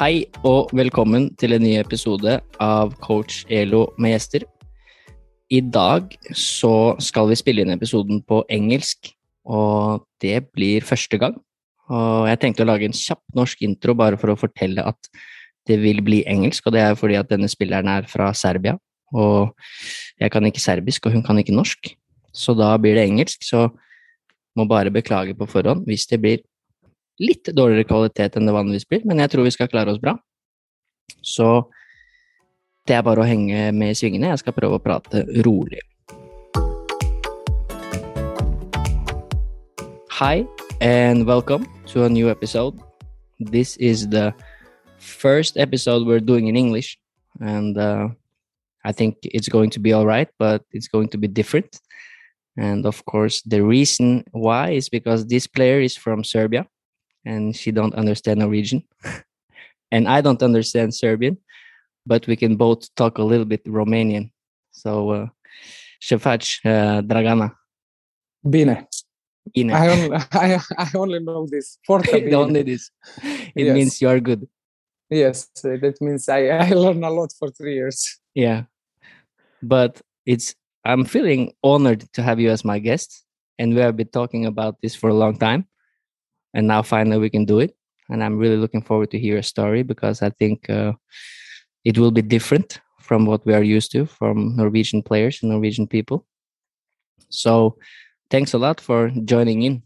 Hei og velkommen til en ny episode av Coach Elo med gjester. I dag så skal vi spille inn episoden på engelsk, og det blir første gang. Og jeg tenkte å lage en kjapp norsk intro bare for å fortelle at det vil bli engelsk, og det er fordi at denne spilleren er fra Serbia, og jeg kan ikke serbisk, og hun kan ikke norsk, så da blir det engelsk, så må bare beklage på forhånd hvis det blir litt dårligere kvalitet enn det vanligvis blir, men jeg tror vi skal klare oss bra. Så det er bare å henge med i svingene. Jeg skal prøve å prate rolig. Hi, and welcome to a new episode. This is the first episode we're doing in English, and uh, I think it's going to be all right, but it's going to be different. And of course, the reason why is because this player is from Serbia and she don't understand Norwegian, and I don't understand Serbian, but we can both talk a little bit Romanian. So, uh, Shefach, uh, Dragana. Bine. Ine. I only, I, I only know this. Forte bine. Only this. It Yes. means you are good. Yes, uh, that means I, I learned a lot for three years. Yeah. But it's I'm feeling honored to have you as my guest. And we have been talking about this for a long time. And now finally we can do it. And I'm really looking forward to hear a story because I think uh, it will be different from what we are used to from Norwegian players and Norwegian people. So thanks a lot for joining in.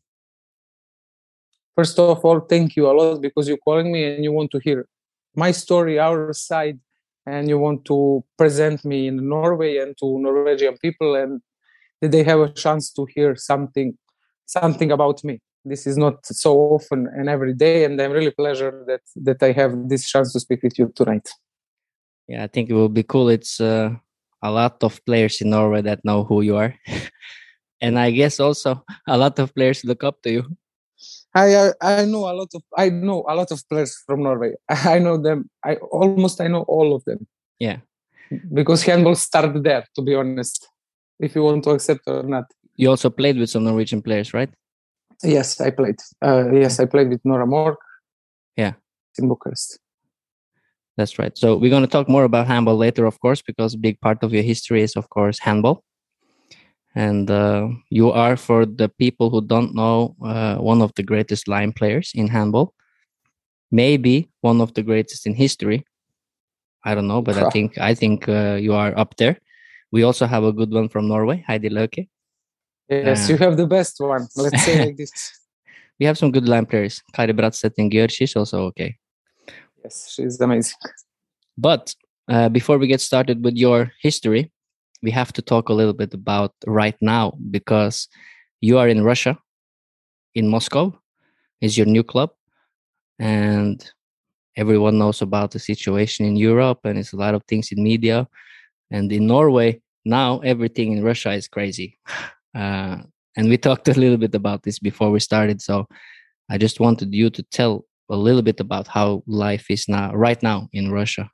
First of all, thank you a lot because you're calling me and you want to hear my story, our side, and you want to present me in Norway and to Norwegian people, and that they have a chance to hear something, something about me. This is not so often and every day, and I'm really pleasure that that I have this chance to speak with you tonight. Yeah, I think it will be cool. It's uh, a lot of players in Norway that know who you are. and I guess also a lot of players look up to you. I I I know a lot of I know a lot of players from Norway. I know them. I almost I know all of them. Yeah. Because handball started there, to be honest. If you want to accept or not. You also played with some Norwegian players, right? Yes, I played. Uh, yes, I played with Nora Mork. Yeah. In Bucharest. That's right. So we're going to talk more about handball later, of course, because a big part of your history is, of course, handball. And uh, you are, for the people who don't know, uh, one of the greatest line players in handball. Maybe one of the greatest in history. I don't know, but I think I think uh, you are up there. We also have a good one from Norway, Heidi Løke. Yes, you have the best one. Let's say like this. We have some good line players. Kari Brattset and Győr, she's also okay. Yes, she's amazing. But uh, before we get started with your history, we have to talk a little bit about right now because you are in Russia, in Moscow, is your new club, and everyone knows about the situation in Europe, and it's a lot of things in media, and in Norway now everything in Russia is crazy, uh, and we talked a little bit about this before we started, so I just wanted you to tell a little bit about how life is now right now in Russia.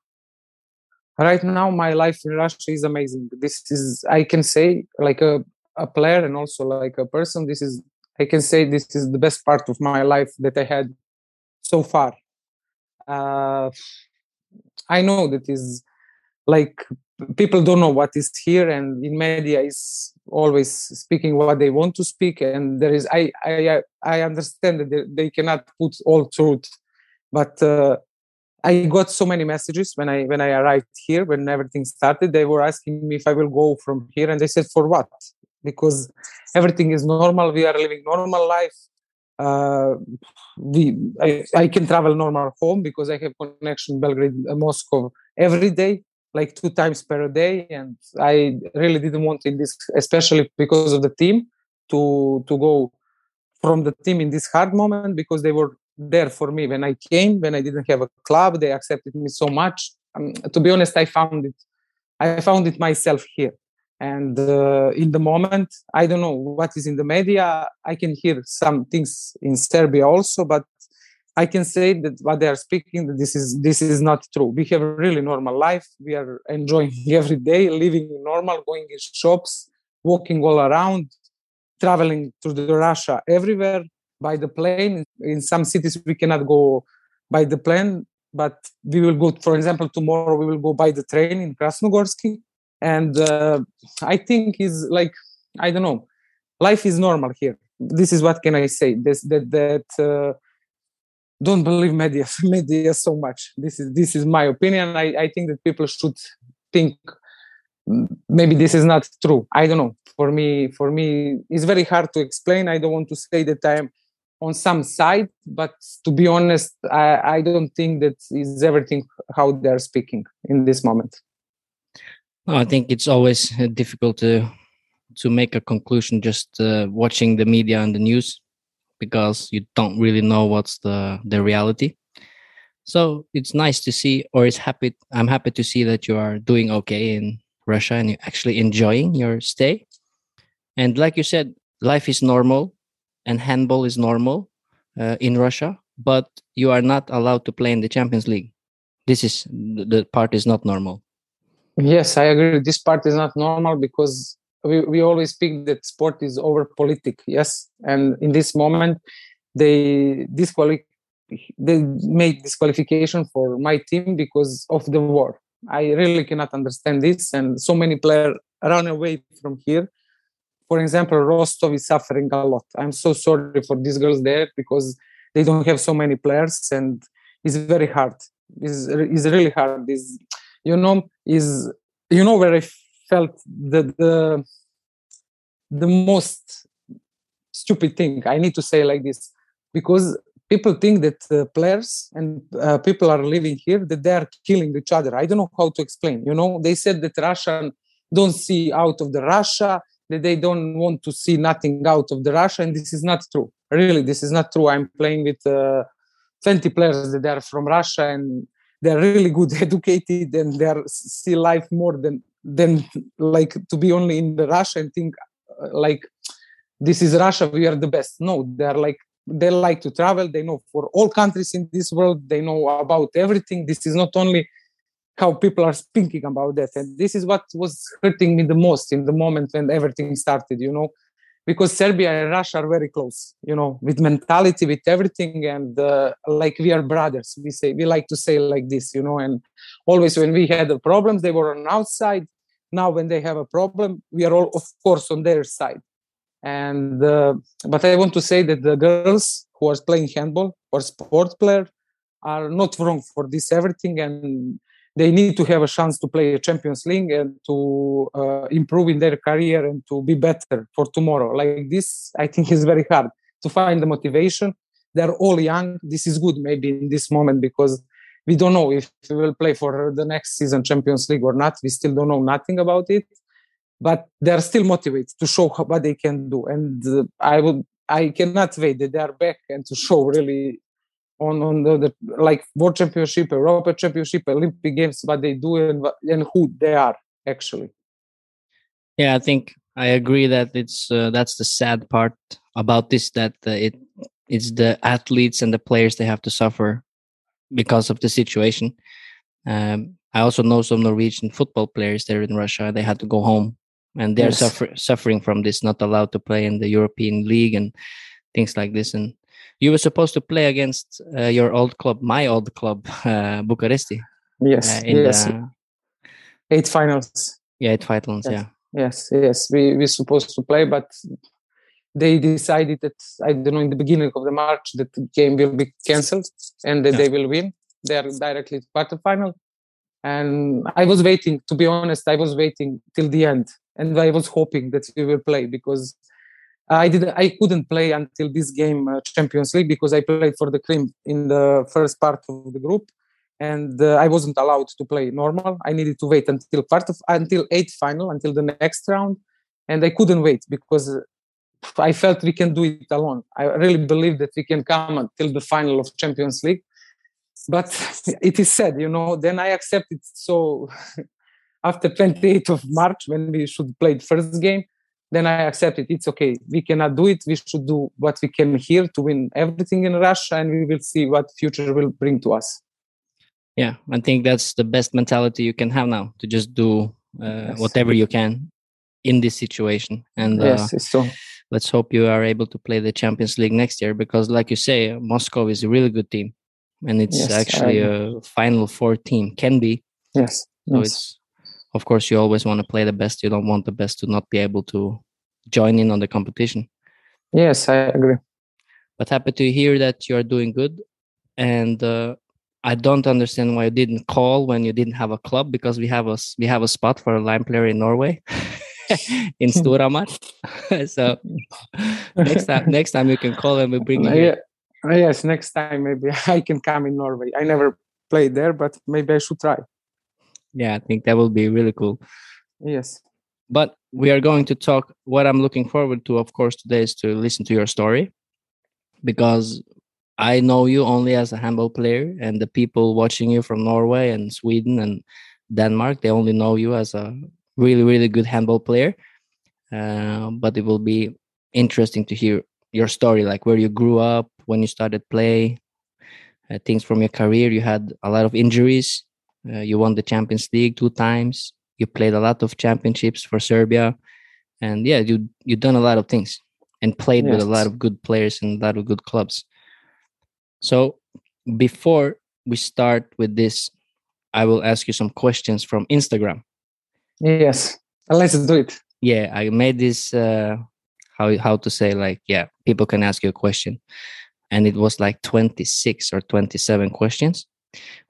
right now my life in russia is amazing this is i can say like a, a player and also like a person this is i can say this is the best part of my life that i had so far uh, i know that is like people don't know what is here and in media is always speaking what they want to speak and there is i i i understand that they, cannot put all truth but uh, I got so many messages when I when I arrived here when everything started. They were asking me if I will go from here, and they said for what? Because everything is normal. We are living normal life. Uh, we I, I can travel normal home because I have connection Belgrade uh, Moscow every day, like two times per day, and I really didn't want in this, especially because of the team, to to go from the team in this hard moment because they were there for me when I came, when I didn't have a club. They accepted me so much. Um, to be honest, I found it. I found it myself here. And uh, in the moment, I don't know what is in the media. I can hear some things in Serbia also, but I can say that what they are speaking, that this is this is not true. We have a really normal life. We are enjoying every day, living normal, going in shops, walking all around, traveling to the Russia everywhere by the plane. In some cities we cannot go by the plane, but we will go. For example, tomorrow we will go by the train in Krasnogorsky, and uh, I think is like I don't know. Life is normal here. This is what can I say. This that that. Uh, don't believe media media so much. This is this is my opinion. I, I think that people should think maybe this is not true. I don't know. For me for me it's very hard to explain. I don't want to say that i'm on some side but to be honest i, I don't think that is everything how they're speaking in this moment. I think it's always uh, difficult to to make a conclusion just uh, watching the media and the news because you don't really know what's the the reality. So it's nice to see or it's happy i'm happy to see that you are doing okay in russia and you're actually enjoying your stay. And like you said life is normal and handball is normal uh, in russia but you are not allowed to play in the champions league. This is the part is not normal. Yes i agree. This part is not normal because we, we always speak that sport is over politic yes? And in this moment they disqualify they made disqualification for my team because of the war. I really cannot understand this and so many players run away from here. For example rostov is suffering a lot. I'm so sorry for these girls there because they don't have so many players and it's very hard. It's, it's really hard. Is you know is you know where i felt the the the most stupid thing. I need to say like this. Because people think that uh, players and uh, people are living here that they are killing each other. I don't know how to explain you know? They said that russian don't see out of the russia that they don't want to see nothing out of the russia and this is not true. Really this is not true. I'm playing with uh, 20 players that are from russia and they're really good educated and they are see life more than than like to be only in the Russia and think uh, like this is Russia, we are the best. No, they're like they like to travel. They know for all countries in this world. They know about everything. This is not only how people are speaking about that, and this is what was hurting me the most in the moment when everything started. You know, because Serbia and Russia are very close, you know, with mentality, with everything, and uh, like we are brothers. We say we like to say like this, you know, and always when we had the problems, they were on outside. Now when they have a problem, we are all of course on their side. And uh, but I want to say that the girls who are playing handball or sport player are not wrong for this everything and they need to have a chance to play a Champions League and to uh, improve in their career and to be better for tomorrow. Like this, I think is very hard to find the motivation. They're all young. This is good, maybe in this moment because we don't know if we will play for the next season Champions League or not. We still don't know nothing about it, but they're still motivated to show what they can do. And uh, I would, I cannot wait that they are back and to show really on on the, the like world championship europa championship olympic games what they do and, and who they are actually. Yeah i think i agree that it's uh, that's the sad part about this that uh, it it's the athletes and the players they have to suffer because of the situation. Um, i also know some norwegian football players there in russia. They had to go home and they're yes. suffer, suffering from this not allowed to play in the european league and things like this. And you were supposed to play against uh, your old club, my old club, uh, Bucuresti. Yes, uh, in yes. The, eight finals. Yeah, eight finals. Yes. Yeah. Yes, yes. We we supposed to play, but they decided that I don't know in the beginning of the March that the game will be cancelled and that yeah. they will win. They are directly to quarterfinal. And I was waiting. To be honest, I was waiting till the end, and I was hoping that we will play because I didn't. I couldn't play until this game, uh, Champions League, because I played for the Krim in the first part of the group, and uh, I wasn't allowed to play normal. I needed to wait until part of until eighth final, until the next round, and I couldn't wait because I felt we can do it alone. I really believe that we can come until the final of Champions League. But it is said, you know, then I accepted. So after 28th of March, when we should play the first game, then I accept it. It's okay. We cannot do it. We should do what we can here to win everything in Russia, and we will see what future will bring to us. Yeah, I think that's the best mentality you can have now to just do uh, yes. whatever you can in this situation. And uh, yes, it's so let's hope you are able to play the Champions League next year because, like you say, Moscow is a really good team, and it's yes, actually a Final Four team. Can be. Yes. So yes. it's, of course, you always want to play the best. You don't want the best to not be able to join in on the competition. Yes, I agree. But happy to hear that you are doing good, and uh, I don't understand why you didn't call when you didn't have a club because we have a we have a spot for a line player in Norway. in Storhamar. so next time, next time you can call and we bring you. Yeah. Yes, next time maybe I can come in Norway. I never played there, but maybe I should try. Yeah, I think that will be really cool. Yes. But we are going to talk. What I'm looking forward to, of course, today is to listen to your story because I know you only as a handball player, and the people watching you from Norway and Sweden and Denmark, they only know you as a really really good handball player uh, but it will be interesting to hear your story like where you grew up when you started play uh, things from your career you had a lot of injuries uh, you won the champions league two times you played a lot of championships for serbia and yeah you you've done a lot of things and played yes. with a lot of good players and a lot of good clubs so before we start with this i will ask you some questions from instagram Yes, let's do it. Yeah, I made this. Uh, how how to say like yeah, people can ask you a question, and it was like twenty six or twenty seven questions.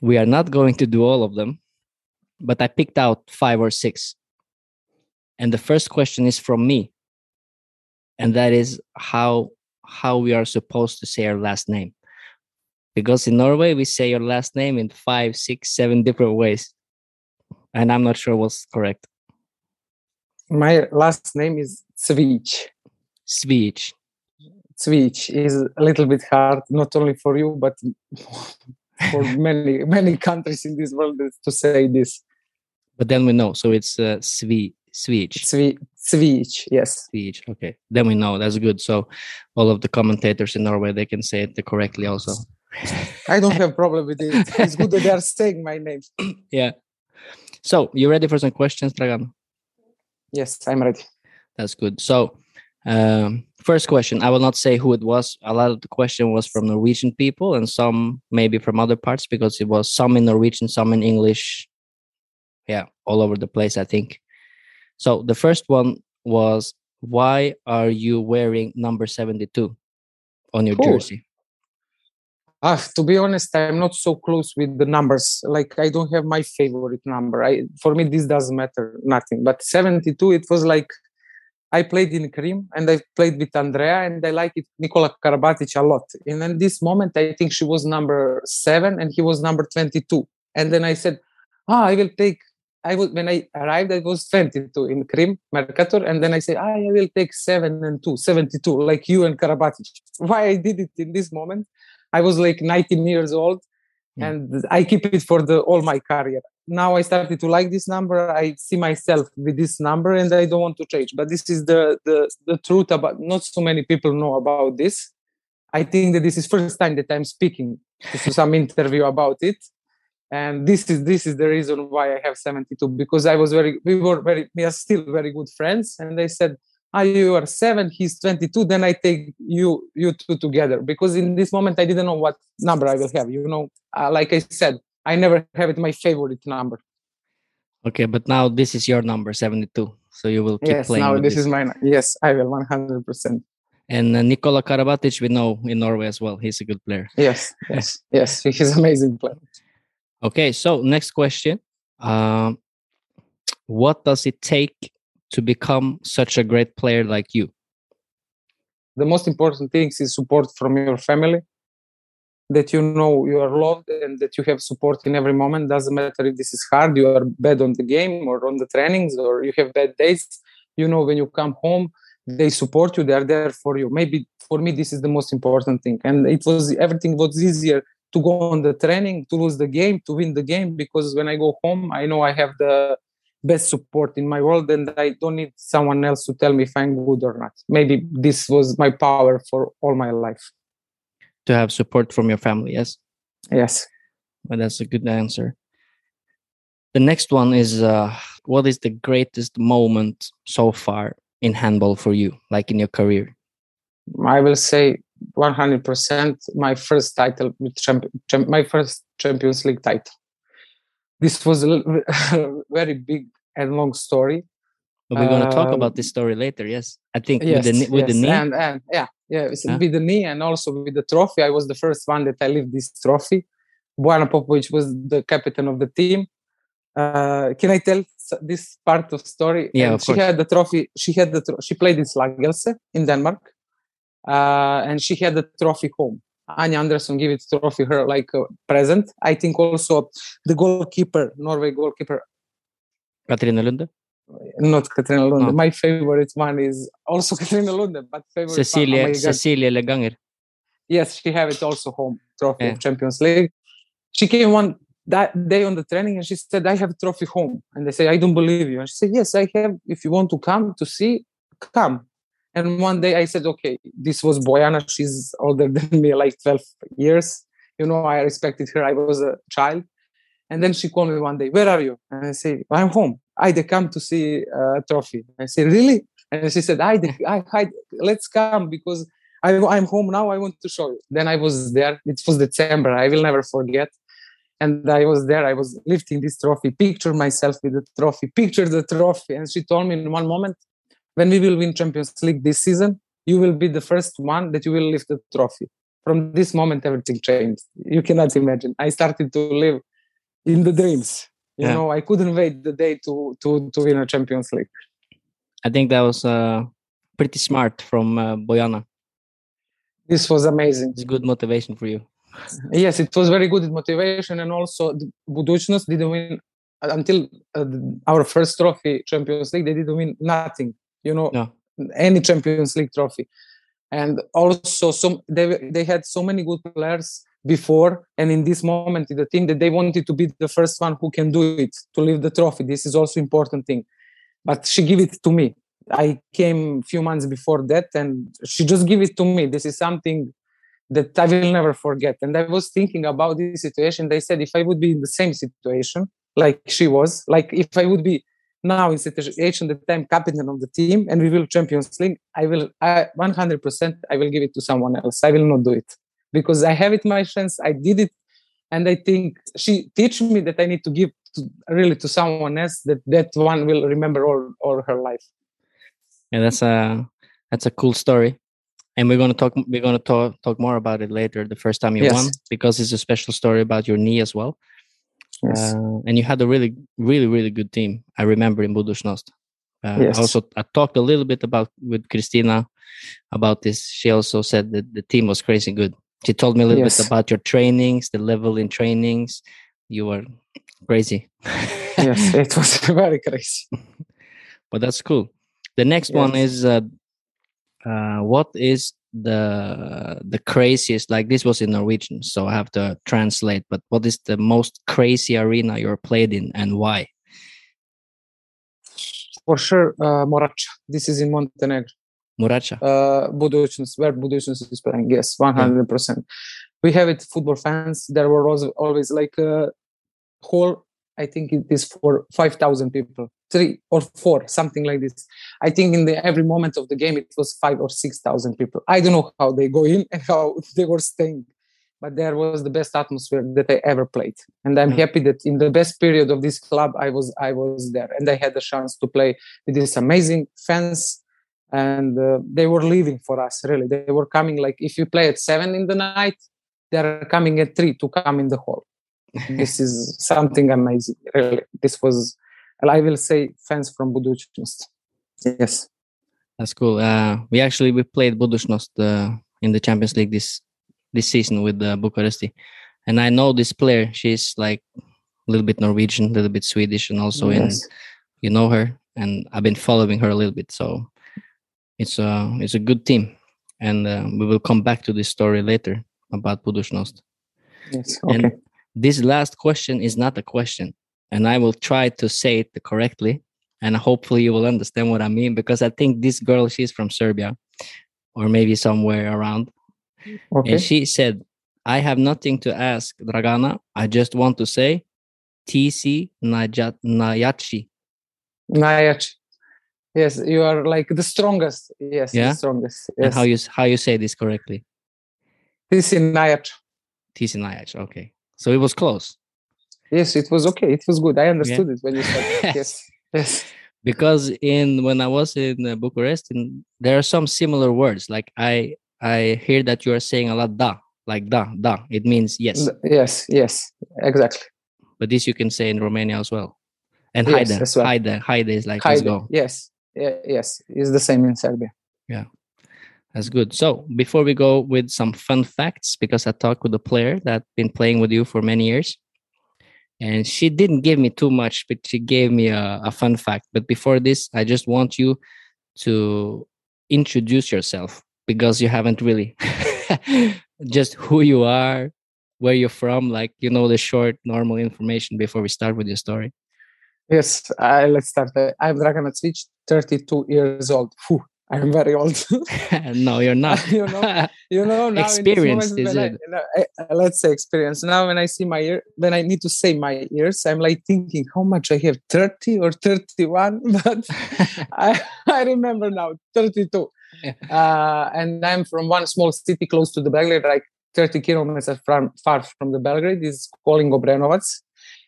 We are not going to do all of them, but I picked out five or six. And the first question is from me, and that is how how we are supposed to say our last name because in Norway we say your last name in five, six, seven different ways and I'm not sure what's correct. My last name is Cvijić. Cvijić. Cvijić is a little bit hard, not only for you, but for many many countries in this world to say this. But then we know, so it's uh, Svi, Svic. Svi, yes. Svic, okay. Then we know, that's good. So all of the commentators in Norway, they can say it correctly also. I don't have problem with it. It's good that they are saying my name. yeah. So, you ready for some questions, Dragan? Yes, I'm ready. That's good. So, um, first question I will not say who it was. A lot of the question was from Norwegian people and some maybe from other parts because it was some in Norwegian, some in English. Yeah, all over the place, I think. So, the first one was why are you wearing number 72 on your cool. jersey? Uh, to be honest, I'm not so close with the numbers. Like I don't have my favorite number. I for me this doesn't matter nothing. But 72, it was like I played in Krim and I played with Andrea and I like it Nikola Karabatic a lot. And in this moment, I think she was number seven and he was number 22. And then I said, ah, I will take. I was when I arrived, I was 22 in Krim, Mercator, and then I said, ah, I will take seven and two, 72, like you and Karabatic. Why I did it in this moment? I was like 19 years old, mm. and I keep it for the all my career. Now I started to like this number. I see myself with this number, and I don't want to change. But this is the the the truth about. Not so many people know about this. I think that this is first time that I'm speaking to some interview about it and this is this is the reason why i have 72 because i was very we were very we are still very good friends and they said ah, you are seven, he's 22, then I take you, you two together. Because in this moment, I didn't know what number I will have. You know, uh, like I said, I never have it my favorite number. Okay, but now this is your number, 72. So you will keep yes, playing. Yes, now this, this is mine. Yes, I will, 100%. And uh, Nikola Karabatic, we know in Norway as well. He's a good player. Yes, yes, yes. He's amazing player. Okay, so next question. Um, what does it take to become such a great player like you? The most important thing is support from your family. That you know you are loved and that you have support in every moment. Doesn't matter if this is hard, you are bad on the game or on the trainings, or you have bad days. You know when you come home they support you they're there for you maybe for me this is the most important thing and it was everything was easier to go on the training to lose the game to win the game because when i go home i know i have the best support in my world and i don't need someone else to tell me if i'm good or not maybe this was my power for all my life to have support from your family yes? Yes. But that's a good answer. The next one is uh, what is the greatest moment so far in handball for you like in your career? I will say 100% my first title with champ- champ- my first champions league title. This was a very big and long story we're going to talk about this um, story later yes i think yes, with the with yes. the knee and, and yeah yeah huh? with the knee and also with the trophy i was the first one that i lived this trophy Bojana Popovic was the captain of the team uh, can I tell this part of story? Yeah, of she course. had the trophy. She had the she played in Slagelse in Denmark, uh, and she had the trophy home. Anja Andersen gave it trophy her like a present. I think also the goalkeeper, Norway goalkeeper, Katrine Lunde. Not Katrine Lunde. Oh. My favorite one is also Katrine Lunde, but favorite Cecilia one, oh Cecilia Leganger. Yes, she have it also home trophy yeah. of Champions League. She came one that day on the training and she said i have a trophy home. And they say i don't believe you. And she said yes i have. If you want to come to see come. And one day i said okay this was bojana she's older than me like 12 years. You know i respected her. I was a child. And then she called me one day where are you? And i say i'm home i come to see a trophy i say really and she said i, I, I let's come because I, i'm home now i want to show you then i was there it was december i will never forget and I was there. I was lifting this trophy, picture myself with the trophy, picture the trophy. And she told me in one moment, when we will win Champions League this season, you will be the first one that you will lift the trophy. From this moment, everything changed. You cannot imagine. I started to live in the dreams. You yeah. know, I couldn't wait the day to to to win a Champions League. I think that was uh, pretty smart from uh, Bojana. This was amazing. It's good motivation for you yes, it was very good motivation, and also Budućnost didn't win until uh, our first trophy, Champions League. They didn't win nothing, you know, no. any Champions League trophy, and also some they they had so many good players before, and in this moment, the team that they wanted to be the first one who can do it to leave the trophy. This is also important thing, but she gave it to me. I came a few months before that, and she just gave it to me. This is something that I will never forget. And I was thinking about this situation. They said if I would be in the same situation like she was, like if I would be now in situation that I'm captain of the team and we will Champions League, I will I, 100% I will give it to someone else. I will not do it because I have it my chance. I did it, and I think she teach me that I need to give to, really to someone else that that one will remember all all her life. Yeah, that's a that's a cool story and we're going to talk we're going to talk talk more about it later the first time you yes. won because it's a special story about your knee as well yes. Uh, and you had a really really really good team i remember in budućnost uh, yes. also i talked a little bit about with christina about this she also said that the team was crazy good she told me a little yes. bit about your trainings the level in trainings. You were crazy. Yes it was very crazy. But that's cool. The next one is uh, uh, what is the the craziest like this was in norwegian so i have to translate but what is the most crazy arena you're played in and why? For sure uh, this is in montenegro morača uh budućnost where budućnost is playing yes 100% yeah. we have it football fans there were always, always like a whole I think it is for 5,000 people, three or four, something like this. I think in the every moment of the game, it was five or 6,000 people. I don't know how they go in and how they were staying, but there was the best atmosphere that I ever played. And I'm mm-hmm. happy that in the best period of this club, I was, I was there and I had the chance to play with these amazing fans. And uh, they were leaving for us, really. They were coming like if you play at seven in the night, they're coming at three to come in the hall. This is something amazing really. This was i will say fans from budućnost. Yes. That's cool. Uh, we actually we played budućnost uh, in the champions league this this season with uh, bucuresti. And i know this player. She's like a little bit norwegian a little bit swedish and also yes. in you know her and i've been following her a little bit so it's a it's a good team, and uh, we will come back to this story later about Budućnost. Yes. And Okay. this last question is not a question, and I will try to say it correctly, and hopefully you will understand what I mean because I think this girl she's from Serbia, or maybe somewhere around, Okay. and she said, "I have nothing to ask, Dragana. I just want to say, TC Najat Najachi." Yes, you are like the strongest. Yes, Yeah? the strongest. And Yes. how you how you say this correctly? Najjač. TC Okay, so it was close. Yes, it was okay. It was good. I understood it when you said yes. Yes. because in when I was in uh, Bucharest, in, there are some similar words. Like I I hear that you are saying a lot da, like da da. It means yes, Yes, yes, exactly. but this you can say in Romania as well. And Yes, haide, well. haide, haide is like let's go. Yes, yeah, yes, it's the same in Serbia. Yeah. That's good. So before we go with some fun facts, because I talked with a player that been playing with you for many years, and she didn't give me too much, but she gave me a, a fun fact. But before this, I just want you to introduce yourself because you haven't really just who you are, where you're from, like you know the short normal information before we start with your story. Yes, I, let's start. Uh, I'm Dragan Cvijić, 32 years old. Phew, I'm very old. no, you're not. you know, you know now Experience is it. I- I- let's say experience now when i see my ear when i need to say my ears i'm like thinking how much i have 30 or 31 but I, I remember now 32 Yeah. uh, and i'm from one small city close to the belgrade like 30 kilometers from, far from the belgrade This is calling obrenovac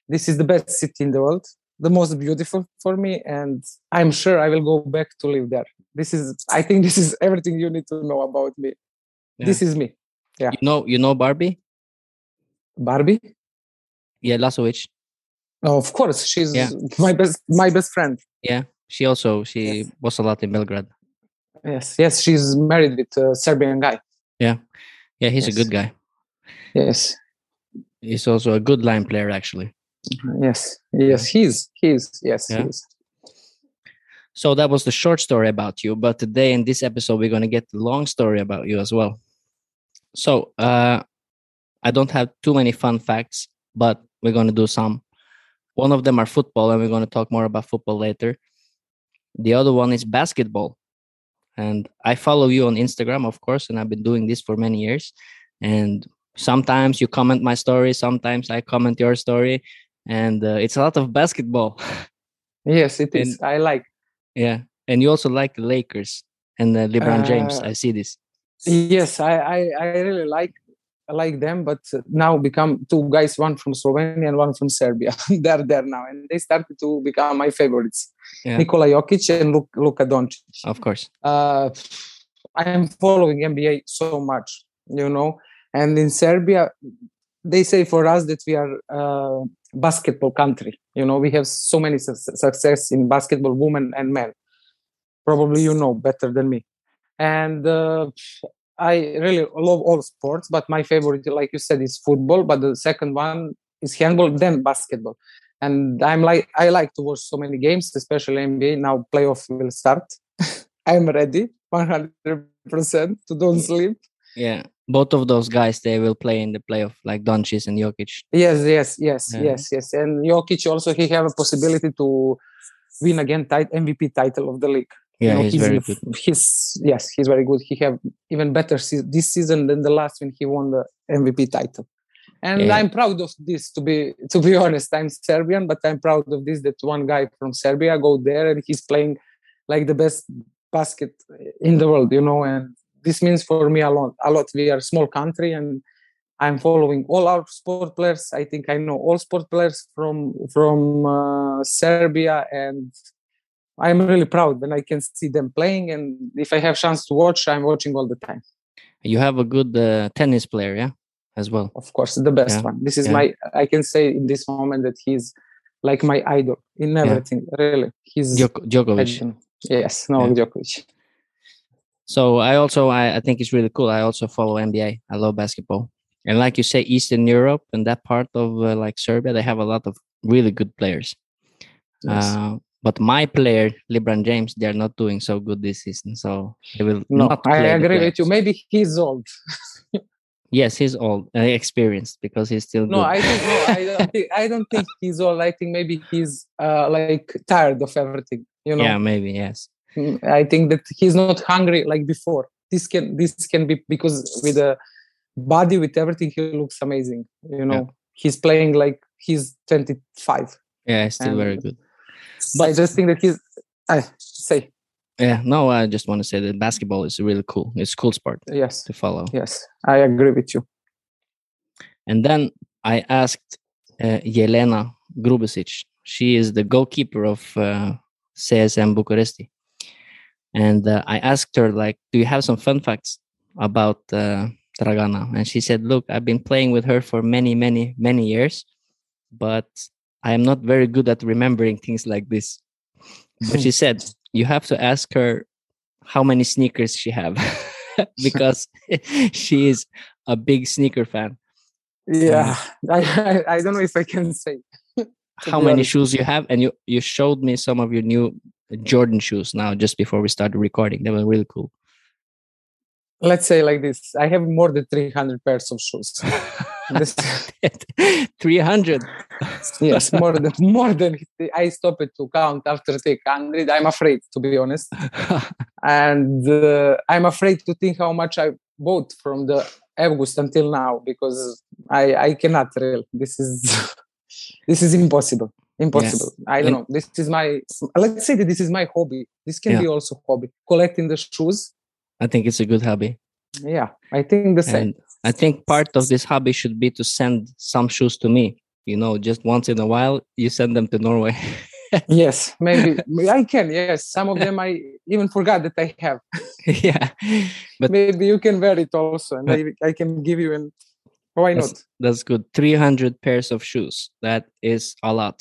this is the best city in the world the most beautiful for me and i'm sure i will go back to live there this is i think this is everything you need to know about me this is me Yeah. you know, you know Barbie. barbie Yeah, Lazović. Oh, of course she's Yeah. my best my best friend Yeah, she also she Yes. was a lot in Belgrade. yes yes she's married with a serbian guy Yeah, Yeah, he's a good guy. yes He's also a good line player, actually. Yes yes he's he's yes Yeah. he's So that was the short story about you. But today in this episode, we're gonna get the long story about you as well. So uh, I don't have too many fun facts, but we're gonna do some. One of them are football, and we're gonna talk more about football later. The other one is basketball, and I follow you on Instagram, of course, and I've been doing this for many years. And sometimes you comment my story, sometimes I comment your story, and uh, it's a lot of basketball. yes it is i like Yeah, and you also like the Lakers and uh, LeBron James. Uh, I see this. yes I, I i really like like them but now become two guys one from slovenia and one from serbia they're there now and they started to become my favorites Yeah. nikola jokic and Luk- luka doncic Of course. uh, I am following NBA so much, you know. And in Serbia, they say for us that we are a basketball country. You know, we have so many su- success in basketball, women and men. Probably you know better than me. And uh, I really love all sports, but my favorite, like you said, is football. But the second one is handball, then basketball. And I'm like, I like to watch so many games, especially NBA. Now playoff will start. I'm ready, 100% to don't sleep. Yeah. Both of those guys, they will play in the playoff, like Doncic and Jokic. Yes, yes, yes, Yeah. yes, yes. And Jokic also he have a possibility to win again tit- MVP title of the league. You Yeah, know, he's in very good. He's yes, he's very good. He have even better se- this season than the last when he won the MVP title. And Yeah. I'm proud of this. To be to be honest, I'm Serbian, but I'm proud of this. That one guy from Serbia go there and he's playing like the best basket in the world. You know, and this means for me a lot. A lot. We are a small country, and I'm following all our sport players. I think I know all sport players from from uh, Serbia, and I'm really proud when I can see them playing. And if I have chance to watch, I'm watching all the time. You have a good uh, tennis player, yeah, as well. Of course, the best Yeah, one. This is yeah. my. I can say in this moment that he's like my idol in everything. Really, he's. Djok- Djokovic. Yes, no, Yeah. Djokovic. So I also I, I think it's really cool. I also follow NBA. I love basketball. And like you say, Eastern Europe and that part of uh, like Serbia, they have a lot of really good players. Yes. Uh, but my player, LeBron James, they're not doing so good this season. So they will No, not. I agree with you. Maybe he's old. Yes, he's old, uh, experienced because he's still No, good. I think no, I don't think I don't think he's old. I think maybe he's uh, like tired of everything. You know, yeah, maybe yes. I think that he's not hungry like before. This can this can be because with the body with everything he looks amazing. You know, he's playing like he's 25. Yeah, still very good. But I just think that he's I say Yeah, no, I just want to say that basketball is really cool. It's a cool sport yes, to follow. yes, I agree with you. And then I asked uh, Jelena Grubišić. She is the goalkeeper of uh, CSM Bucuresti. And uh, I asked her, like, do you have some fun facts about uh, Dragana? And she said, look, I've been playing with her for many, many, many years, but I am not very good at remembering things like this. But she said, you have to ask her how many sneakers she have because she is a big sneaker fan. Yeah, I, I I don't know if I can say. how many shoes you have and you you showed me some of your new jordan shoes now just before we started recording they were really cool Let's say like this: I have more than 300 pairs of shoes. 300 yes, more than more than I stopped to count after 300. I'm afraid, to be honest, and uh, I'm afraid to think how much I bought from the August until now because I I cannot really. This is this is impossible. Impossible. I don't know. This is my let's say that this is my hobby. This can Yeah. be also hobby. Collecting the shoes. i think it's a good hobby Yeah, I think the same. and i think part of this hobby should be to send some shoes to me you know just once in a while you send them to norway yes, maybe I can. Yes, some of them I even forgot that I have. yeah but maybe you can wear it also and I, I can give you an why That's- not that's good 300 pairs of shoes that is a lot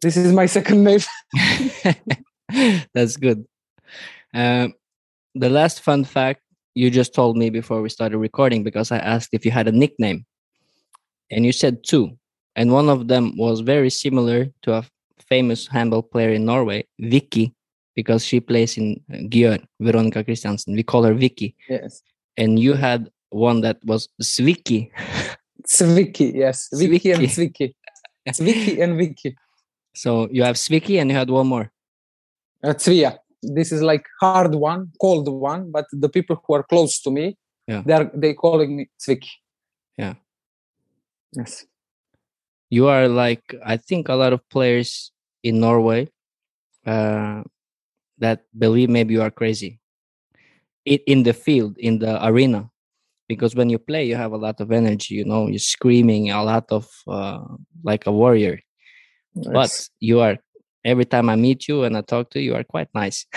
this is my second name. That's good. Um, the last fun fact you just told me before we started recording because I asked if you had a nickname, and you said two, and one of them was very similar to a famous handball player in Norway, Vicky, because she plays in Győr, Veronica Kristiansen. We call her Vicky, yes. And you had one that was Sviki. Sviki yes. Vicky and Sviki Sviki and Vicky so you have Sviki, and you had one more. uh, this is like hard one cold one but the people who are close to me Yeah. they're they calling me Sviki Yeah. yes you are like i think a lot of players in norway uh, that believe maybe you are crazy it, in the field in the arena because when you play you have a lot of energy you know you're screaming a lot of uh, like a warrior but you are every time i meet you and i talk to you you are quite nice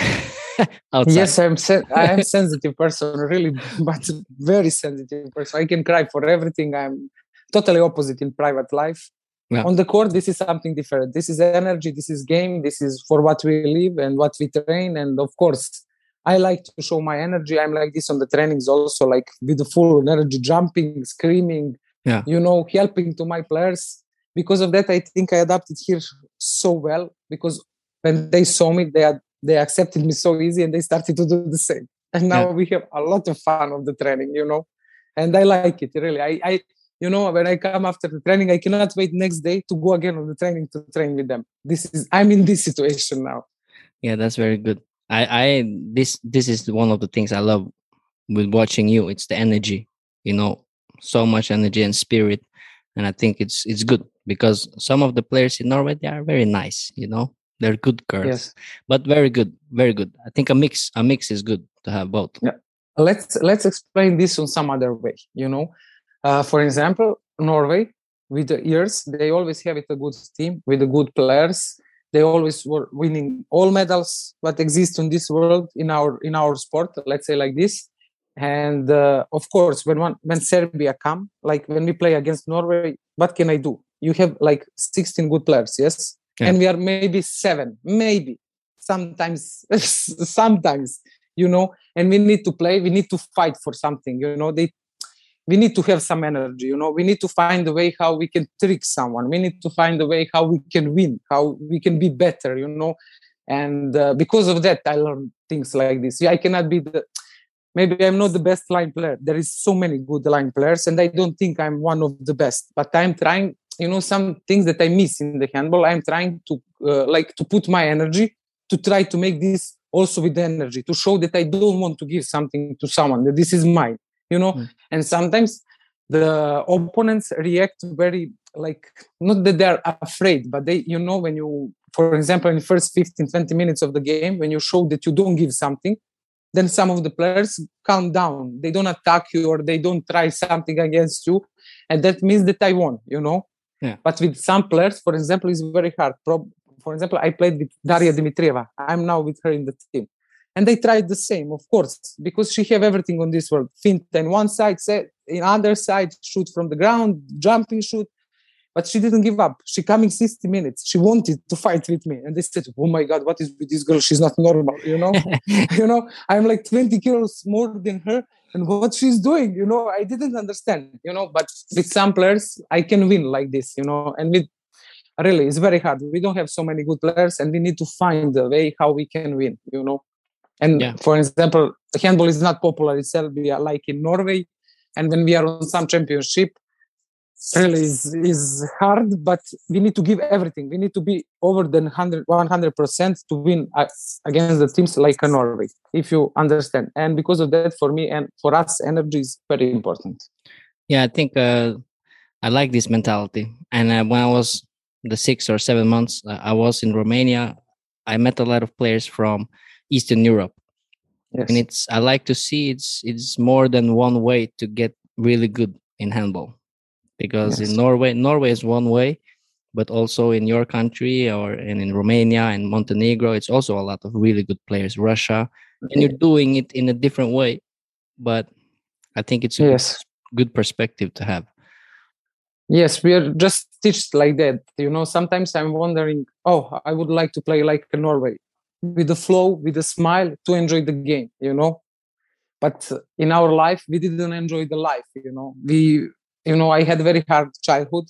Yes, I'm sen- I am sensitive person, really, but very sensitive person. I can cry for everything. I'm totally opposite in private life. Yeah. On the court, this is something different. This is energy. This is game. This is for what we live and what we train. And of course, I like to show my energy. I'm like this on the trainings also, like with the full energy, jumping, screaming. Yeah. You know, helping to my players. Because of that, I think I adapted here so well. Because when they saw me, they had they accepted me so easy and they started to do the same. And now we have a lot of fun of the training you know? And i like it really. I i you know when i come after the training i cannot wait next day to go again on the training to train with them. This is i'm in this situation now. Yeah that's very good. I i this this is one of the things i love with watching you. It's the energy you know? So much energy and spirit and i think it's it's good because some of the players in norway they are very nice you know? They're good girls yes. but very good very good. I think a mix a mix is good to have both. Yeah. let's let's explain this on some other way you know? Uh, for example norway with the years they always have it a good team with the good players. They always were winning all medals that exist in this world in our in our sport let's say like this and uh, of course when one when serbia come like when we play against norway what can i do? You have like 16 good players yes? Yeah. and we are maybe seven maybe. Sometimes sometimes you know? And we need to play we need to fight for something you know? They we need to have some energy you know? We need to find a way how we can trick someone. We need to find a way how we can win how we can be better you know? And uh, because of that i learned things like this. Yeah, i cannot be the maybe i'm not the best line player there is so many good line players and i don't think i'm one of the best but i'm trying you know some things that i miss in the handball i'm trying to uh, like to put my energy to try to make this also with energy to show that i don't want to give something to someone that this is mine you know mm. and sometimes the opponents react very like not that they're afraid but they you know when you for example in the first 15 20 minutes of the game when you show that you don't give something then some of the players calm down. They don't attack you or they don't try something against you. And that means that i won you know? Yeah. but with some players for example it's very hard. For example i played with daria dimitrieva. I'm now with her in the team. And they tried the same of course because she have everything on this world. Fint on one side set in other side shoot from the ground jumping shoot but she didn't give up. She coming 60 minutes. She wanted to fight with me. And they said oh my god what is with this girl? She's not normal you know? You know? I'm like 20 kilos more than her and what she's doing you know? I didn't understand you know? But with some players i can win like this you know? And with really it's very hard. We don't have so many good players and we need to find a way how we can win you know? And yeah. for example, handball is not popular in Serbia like in Norway. And when we are on some championship, really is, is hard, but we need to give everything. We need to be over than 100, 100% to win against the teams like Norway, if you understand. And because of that, for me and for us, energy is very important. Yeah, I think uh, I like this mentality. And uh, when I was the six or seven months uh, I was in Romania, I met a lot of players from Eastern Europe. Yes. And it's I like to see it's it's more than one way to get really good in handball. Because yes. in Norway, Norway is one way, but also in your country or in, in Romania and Montenegro, it's also a lot of really good players. Russia, and you're doing it in a different way, but I think it's a yes. good perspective to have. Yes, we are just teached like that. You know, sometimes I'm wondering, oh, I would like to play like Norway with the flow with a smile to enjoy the game you know but in our life we didn't enjoy the life you know we you know i had a very hard childhood.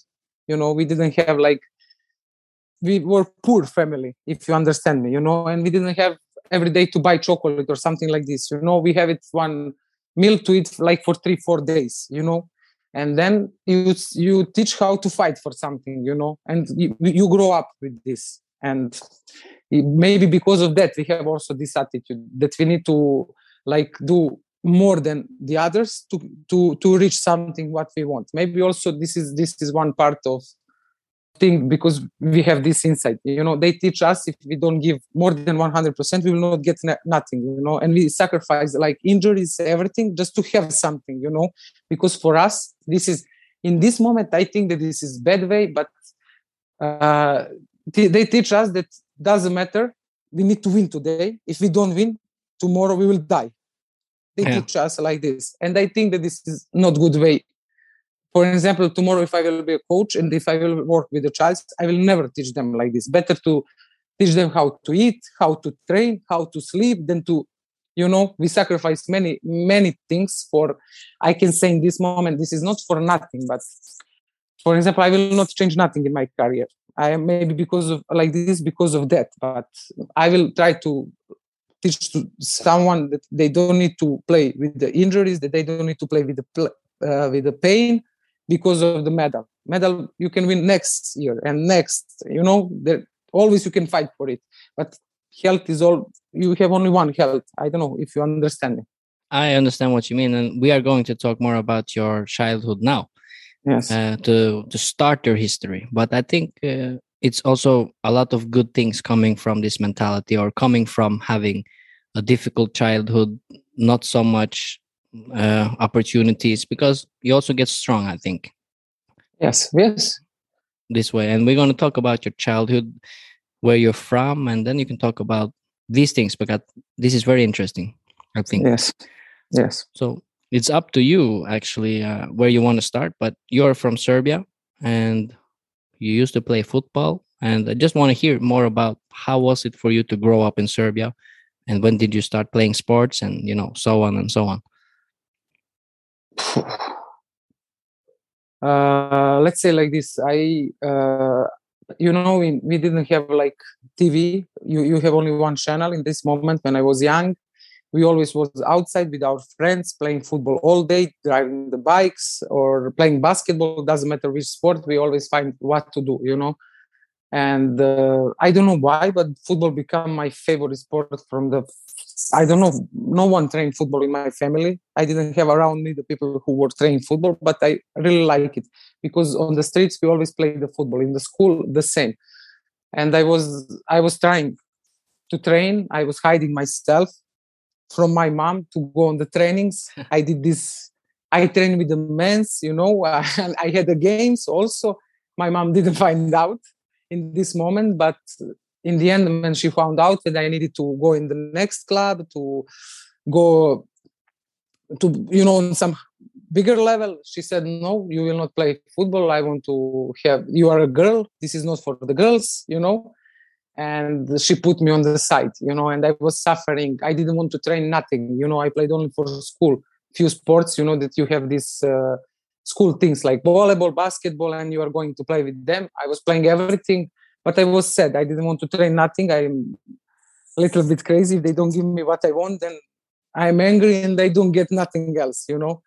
You know we didn't have like we were poor family if you understand me you know and we didn't have every day to buy chocolate or something like this you know. We have it one meal to eat like for three four days you know. And then you you teach how to fight for something you know and you, you grow up with this. And maybe because of that we have also this attitude that we need to like do more than the others to to to reach something what we want maybe also this is this is one part of thing because we have this insight you know they teach us if we don't give more than 100% we will not get nothing you know and we sacrifice like injuries everything just to have something you know because for us this is in this moment i think that this is bad way but uh, they teach us that doesn't matter. We need to win today. If we don't win, tomorrow we will die. They yeah. teach us like this. And I think that this is not good way. For example, tomorrow if I will be a coach and if I will work with the child, I will never teach them like this. Better to teach them how to eat, how to train, how to sleep, than to, you know, we sacrifice many, many things for, I can say in this moment, this is not for nothing, but for example, I will not change nothing in my career. I maybe because of like this because of that, but I will try to teach to someone that they don't need to play with the injuries, that they don't need to play with the uh, with the pain because of the medal. Medal you can win next year and next. You know, there always you can fight for it, but health is all. You have only one health. I don't know if you understand me. I understand what you mean, and we are going to talk more about your childhood now yes. uh, to to start your history. But I think uh, it's also a lot of good things coming from this mentality or coming from having a difficult childhood, not so much uh, opportunities because you also get strong. I think. Yes. Yes. This way, and we're going to talk about your childhood, where you're from, and then you can talk about these things because this is very interesting. I think. Yes. Yes. So it's up to you actually uh, where you want to start but you're from serbia and you used to play football and i just want to hear more about how was it for you to grow up in serbia and when did you start playing sports and you know so on and so on? Uh, let's say like this i uh, you know we, we didn't have like tv you you have only one channel in this moment when i was young we always was outside with our friends playing football all day driving the bikes or playing basketball. Doesn't matter which sport we always find what to do you know? And uh, i don't know why but football became my favorite sport from the i don't know no one trained football in my family. I didn't have around me the people who were training football but i really like it because on the streets we always play the football. In the school the same. And i was i was trying to train. I was hiding myself from my mom to go on the trainings. I did this i trained with the men's you know and i had the games also. My mom didn't find out in this moment but in the end when she found out that i needed to go in the next club to go to you know on some bigger level she said no you will not play football. I want to have you are a girl. This is not for the girls you know and she put me on the side you know and i was suffering. I didn't want to train nothing you know i played only for school. Few sports you know that you have these uh, school things like volleyball basketball and you are going to play with them. I was playing everything but i was sad. I didn't want to train nothing. I'm a little bit crazy. If they don't give me what i want then i'm angry and i don't get nothing else you know?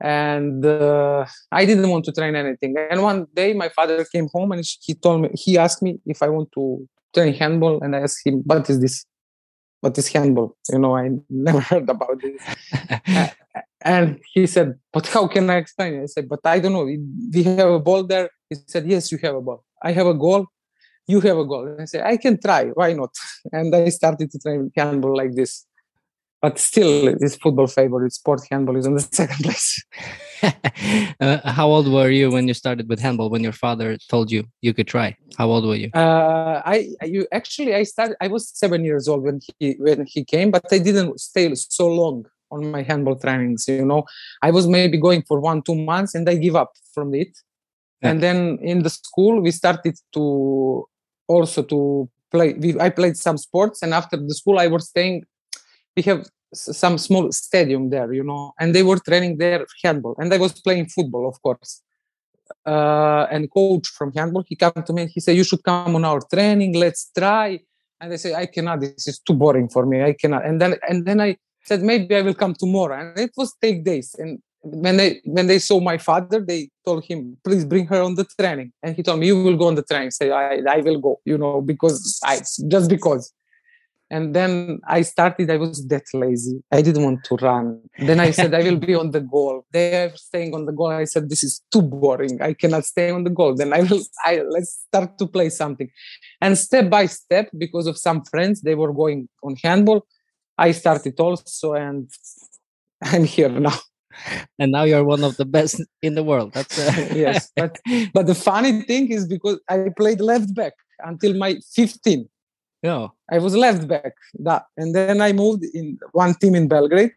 And uh, i didn't want to train anything. And one day my father came home and he told me he asked me if i want to train handball and i asked him what is this? What is handball? You know i never heard about this. And he said but how can i explain? It i said but i don't know. We have a ball there. He said yes you have a ball. I have a goal. You have a goal. And i said i can try. Why not? And i started to train handball like this but still this football favorite sport handball is on the second place. Uh, how old were you when you started with handball when your father told you you could try? How old were you? Uh, i you actually i started i was seven years old when he when he came but i didn't stay so long on my handball trainings you know? I was maybe going for one two months and i give up from it. Yeah. and then in the school we started to also to play we, i played some sports and after the school i was staying we have some small stadium there you know and they were training there handball and i was playing football of course. Uh, and coach from handball he came to me and he said you should come on our training let's try. And i say i cannot this is too boring for me i cannot. And then and then i said maybe i will come tomorrow. And it was take days and when they when they saw my father they told him please bring her on the training. And he told me you will go on the training. Say i i will go you know because i just because and then i started i was that lazy. I didn't want to run. Then i said i will be on the goal. They are staying on the goal. I said this is too boring. I cannot stay on the goal. Then i will i let's start to play something. And step by step because of some friends they were going on handball i started also and i'm here now. And now you're one of the best in the world. That's uh... yes but but the funny thing is because i played left back until my 15 yeah. I was left back. That. And then I moved in one team in Belgrade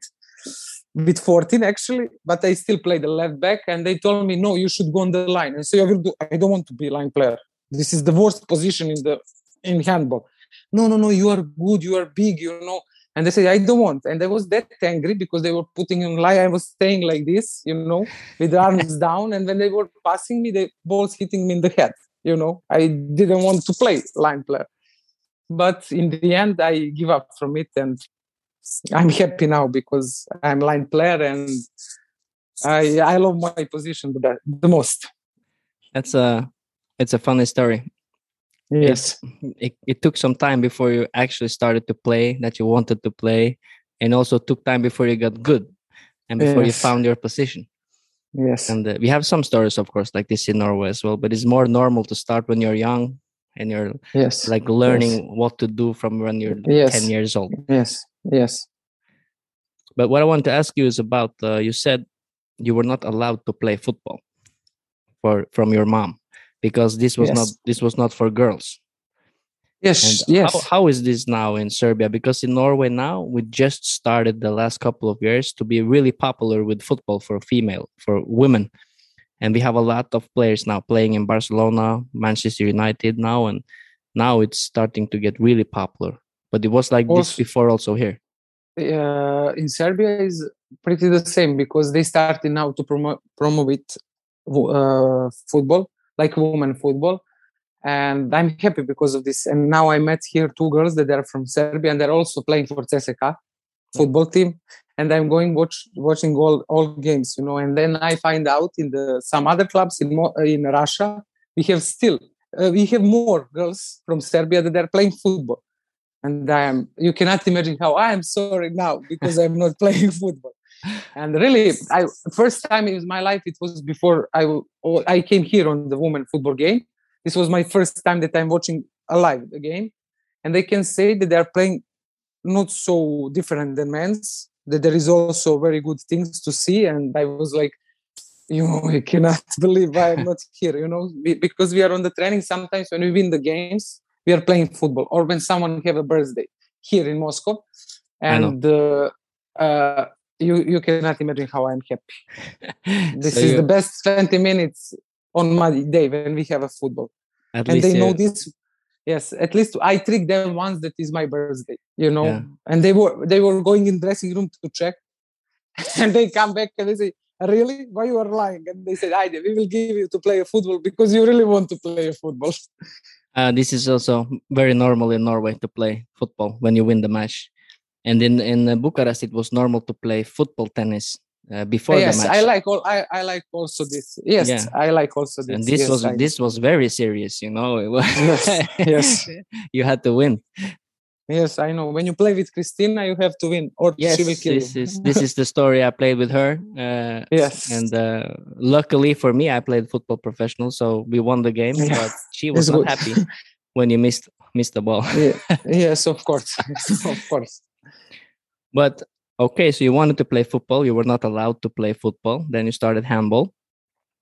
with 14 actually, but I still played the left back. And they told me, no, you should go on the line. And so I will do, I don't want to be line player. This is the worst position in the in handball. No, no, no, you are good, you are big, you know. And they say, I don't want. And I was that angry because they were putting in line. I was staying like this, you know, with the arms down. And when they were passing me, the balls hitting me in the head, you know. I didn't want to play line player but in the end i give up from it and i'm happy now because i'm line player and i i love my position the, the most. That's a it's a funny story. Yes. it, it, it, took some time before you actually started to play that you wanted to play and also took time before you got good and before yes. you found your position. Yes. And uh, we have some stories of course like this in norway as well but it's more normal to start when you're young and you're yes like learning yes. what to do from when you're yes. 10 years old yes yes but what i want to ask you is about uh, you said you were not allowed to play football for from your mom because this was yes. not this was not for girls yes and yes how, how is this now in serbia because in norway now we just started the last couple of years to be really popular with football for female for women and we have a lot of players now playing in Barcelona, Manchester United now, and now it's starting to get really popular. But it was like also, this before also here. Uh, in Serbia is pretty the same because they started now to promote promote it uh, football, like women football. And I'm happy because of this. And now I met here two girls that are from Serbia and they're also playing for CSKA football team. And I'm going watch watching all all games, you know. And then I find out in the some other clubs in in Russia we have still uh, we have more girls from Serbia that are playing football. And I am you cannot imagine how I am sorry now because I'm not playing football and really i first time in my life it was before i i came here on the women football game this was my first time that i'm watching a live the game and they can say that they are playing not so different than men's that there is also very good things to see and i was like you know i cannot believe why i'm not here you know because we are on the training sometimes when we win the games we are playing football or when someone have a birthday here in moscow and uh, uh, you you cannot imagine how I'm happy. this so is the best 20 minutes on my day when we have a football. and they know this. Yes, at least I trick them once that is my birthday, you know. Yeah. And they were they were going in dressing room to check. and they come back and they say, Really? Why you are lying? And they said, I we will give you to play a football because you really want to play a football. Uh, this is also very normal in Norway to play football when you win the match and in in Bucharest it was normal to play football tennis uh, before yes, the match. I like all I, I like also this. Yes, yeah. I like also this. And this yes, was I this was very serious, you know. It was yes, yes. you had to win. Yes, I know. When you play with Christina, you have to win, or yes, she will kill this you. is this is the story I played with her. Uh, yes, and uh, luckily for me, I played football professional, so we won the game. Yeah. But she was it's not good. happy when you missed missed the ball. yeah. Yes, of course, of course. But okay, so you wanted to play football, you were not allowed to play football. Then you started handball.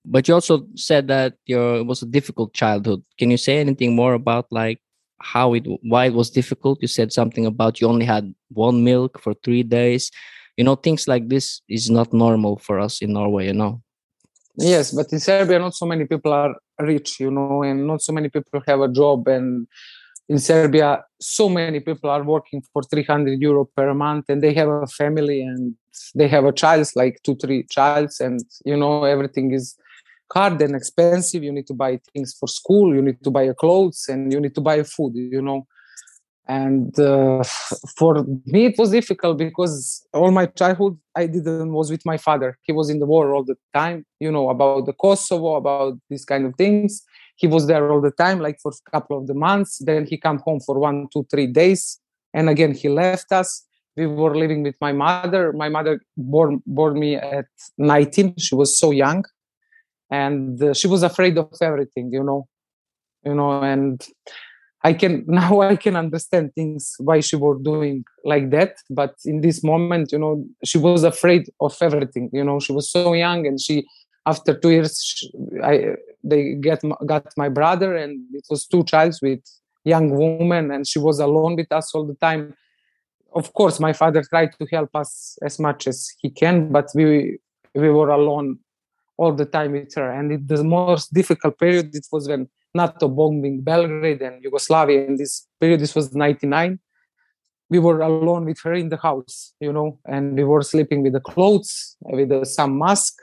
But you also said that your it was a difficult childhood. Can you say anything more about like how it why it was difficult? You said something about you only had one milk for three days. You know, things like this is not normal for us in Norway, you know. Yes, but in Serbia, not so many people are rich, you know, and not so many people have a job and in Serbia, so many people are working for 300 euro per month and they have a family and they have a child, like two, three childs, and you know, everything is hard and expensive. You need to buy things for school, you need to buy clothes, and you need to buy food, you know. And uh, for me, it was difficult because all my childhood I didn't was with my father. He was in the war all the time, you know, about the Kosovo, about these kind of things he was there all the time like for a couple of the months. Then he come home for one two three days and again he left us. We were living with my mother. My mother born born me at 19 she was so young. And uh, she was afraid of everything you know you know and i can now i can understand things why she was doing like that. But in this moment you know she was afraid of everything you know. She was so young and she after two years i they get got my brother and it was two childs with young woman and she was alone with us all the time. Of course my father tried to help us as much as he can but we we were alone all the time with her. And it, the most difficult period it was when nato bombing belgrade and yugoslavia. In this period this was 99 we were alone with her in the house you know and we were sleeping with the clothes with the, some mask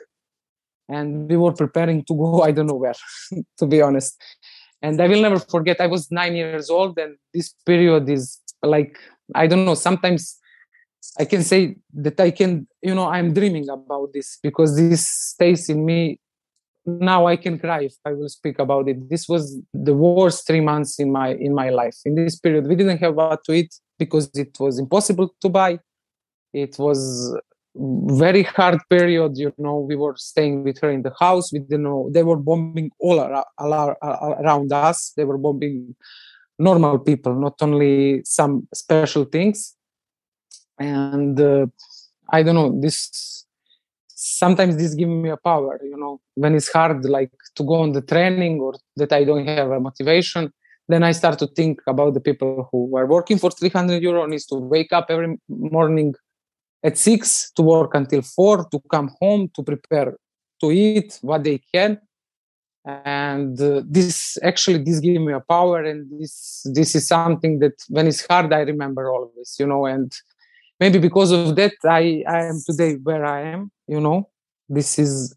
and we were preparing to go i don't know where to be honest. And i will never forget i was nine years old and this period is like i don't know sometimes i can say that i can you know i'm dreaming about this because this stays in me. Now i can cry if i will speak about it. This was the worst three months in my in my life. In this period we didn't have what to eat because it was impossible to buy. It was very hard period you know we were staying with her in the house. We didn't know they were bombing all around us. They were bombing normal people not only some special things. And uh, i don't know this sometimes this gives me a power you know. When it's hard like to go on the training or that i don't have a motivation then i start to think about the people who are working for 300 euro needs to wake up every morning at six to work until four to come home to prepare to eat what they can and uh, this actually this gave me a power and this this is something that when it's hard i remember always you know and maybe because of that i i am today where i am you know this is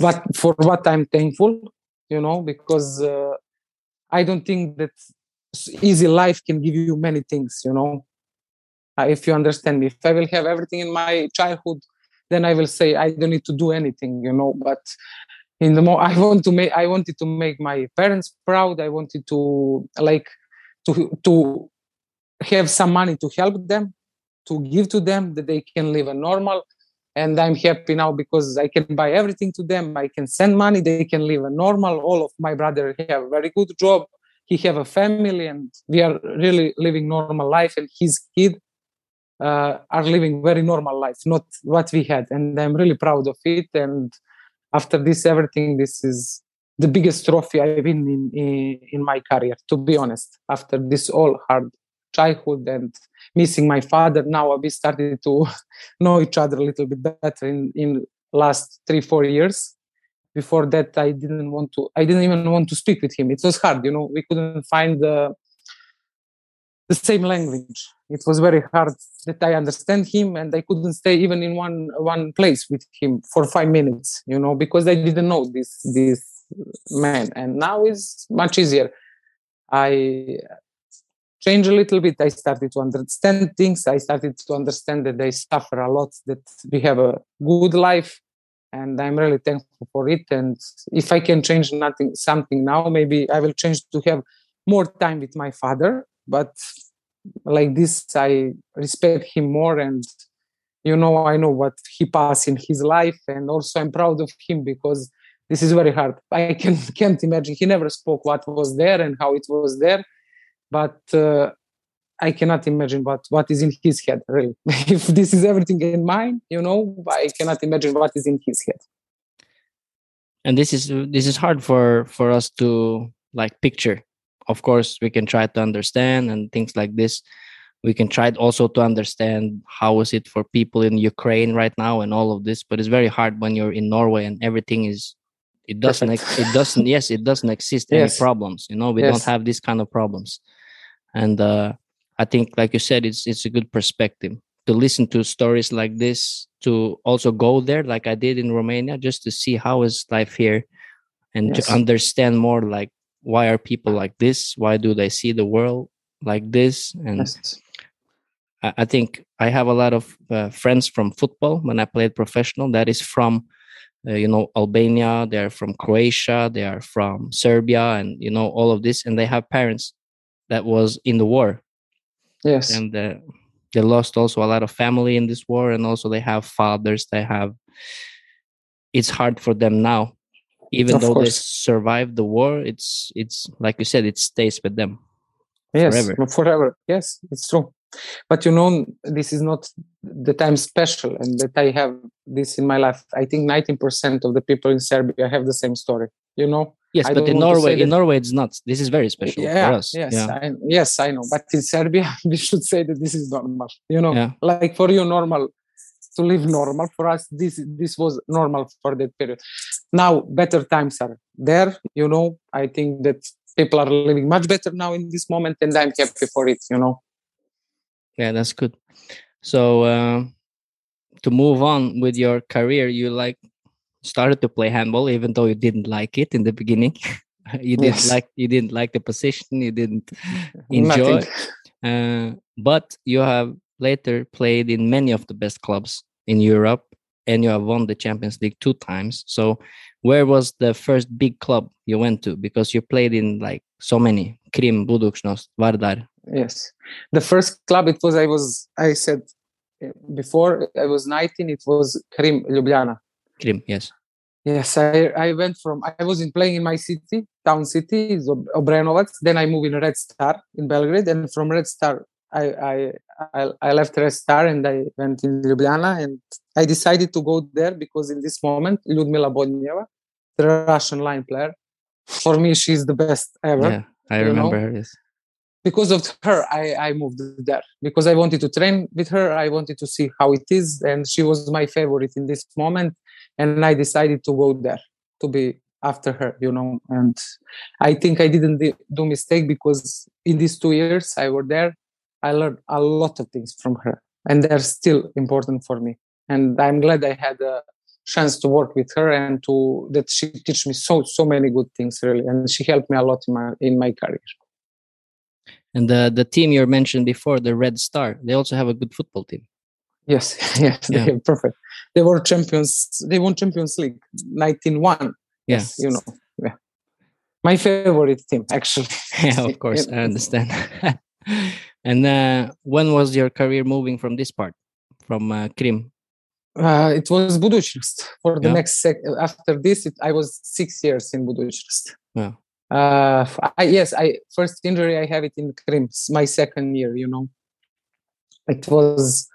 what for what I'm thankful, you know, because uh, I don't think that easy life can give you many things, you know. Uh, if you understand me, if I will have everything in my childhood, then I will say I don't need to do anything, you know. But in the more I want to make, I wanted to make my parents proud. I wanted to like to to have some money to help them, to give to them that they can live a normal. And i'm happy now because i can buy everything to them. I can send money. They can live a normal. All of my brother have a very good job. He have a family and we are really living normal life. And his kid uh, are living very normal life not what we had and i'm really proud of it. And after this everything this is the biggest trophy i've been in, in in my career to be honest. After this all hard childhood and missing my father now we started to know each other a little bit better in in last three four years. Before that i didn't want to i didn't even want to speak with him. It was hard you know we couldn't find the the same language. It was very hard that i understand him and i couldn't stay even in one one place with him for five minutes you know because i didn't know this this man. And now it's much easier. I change a little bit. I started to understand things. I started to understand that they suffer a lot that we have a good life and i'm really thankful for it. And if i can change nothing something now maybe i will change to have more time with my father but like this i respect him more and you know i know what he passed in his life and also i'm proud of him because this is very hard i can can't imagine he never spoke what was there and how it was there but uh, I cannot imagine what what is in his head. Really, if this is everything in mine, you know, I cannot imagine what is in his head. And this is this is hard for for us to like picture. Of course, we can try to understand and things like this. We can try also to understand how is it for people in Ukraine right now and all of this. But it's very hard when you're in Norway and everything is it doesn't it doesn't yes it doesn't exist yes. any problems you know we yes. don't have these kind of problems and uh, i think like you said it's it's a good perspective to listen to stories like this to also go there like i did in romania just to see how is life here and yes. to understand more like why are people like this why do they see the world like this and yes. I, I, think i have a lot of uh, friends from football when i played professional that is from uh, you know albania they're from croatia they are from serbia and you know all of this and they have parents that was in the war. Yes. And uh, they lost also a lot of family in this war, and also they have fathers. They have. It's hard for them now, even of though course. they survived the war. It's it's like you said, it stays with them. Yes, forever. forever. Yes, it's true. But you know, this is not the time special, and that I have this in my life. I think ninety percent of the people in Serbia have the same story. You know, Yes, I but in Norway, in Norway, it's not. This is very special yeah, for us. Yes, yeah. I, yes, I know. But in Serbia, we should say that this is normal. You know, yeah. like for you, normal to live normal. For us, this this was normal for that period. Now, better times are there. You know, I think that people are living much better now in this moment, and I'm happy for it. You know. Yeah, that's good. So uh, to move on with your career, you like started to play handball even though you didn't like it in the beginning you didn't yes. like you didn't like the position you didn't enjoy uh, but you have later played in many of the best clubs in europe and you have won the champions league two times. So where was the first big club you went to? Because you played in like so many krim budućnost vardar. Yes. The first club it was i was i said eh, before i was 19 it was krim ljubljana. Krim, yes. Yes, I, I went from I was in playing in my city, town city, Obrenovac. Then I moved in Red Star in Belgrade, and from Red Star I I I left Red Star and I went in Ljubljana, and I decided to go there because in this moment Ludmila Bodneva, the Russian line player, for me she's the best ever. Yeah, I remember know? her. Yes. Because of her, I, I moved there because I wanted to train with her. I wanted to see how it is, and she was my favorite in this moment and i decided to go there to be after her you know and i think i didn't do mistake because in these two years i were there i learned a lot of things from her and they're still important for me. And i'm glad i had a chance to work with her and to that she teach me so so many good things really and she helped me a lot in my in my career. And the the team you mentioned before the red star they also have a good football team. Yes yes yeah. they perfect. They were champions they won champions league 19-1 yes you know yeah. My favorite team actually. Yeah of course i understand and uh, when was your career moving from this part from uh, krim uh, it was Budućnost. For the yeah. next sec- after this, it, I was six years in Budućnost. Yeah. Uh, I, yes, I first injury I have it in Krim. My second year, you know, it was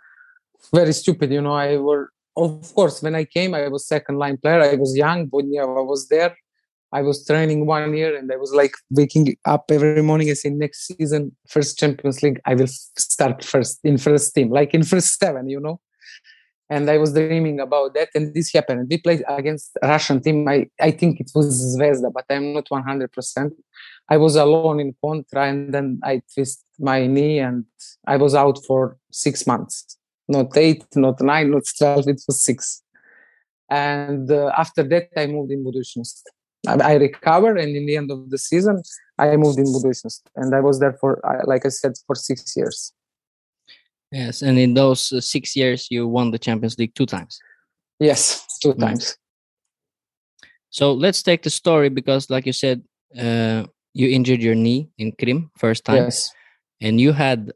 very stupid. You know, I were of course when I came, I was second line player. I was young, but yeah, I was there. I was training one year, and I was like waking up every morning. I say next season, first Champions League, I will start first in first team, like in first seven. You know and I was dreaming about that, and this happened. We played against Russian team. I, I think it was Zvezda, but I'm not 100%. I was alone in contra, and then I twist my knee, and I was out for six months. Not eight, not nine, not 12, it was six. And uh, after that, I moved in Budućnost. I, recovered, and in the end of the season, I moved in Budućnost. And I was there for, like I said, for six years. Yes, and in those uh, six years, you won the Champions League two times. Yes, two times. So let's take the story because, like you said, uh, you injured your knee in Krim first time. Yes. And you had,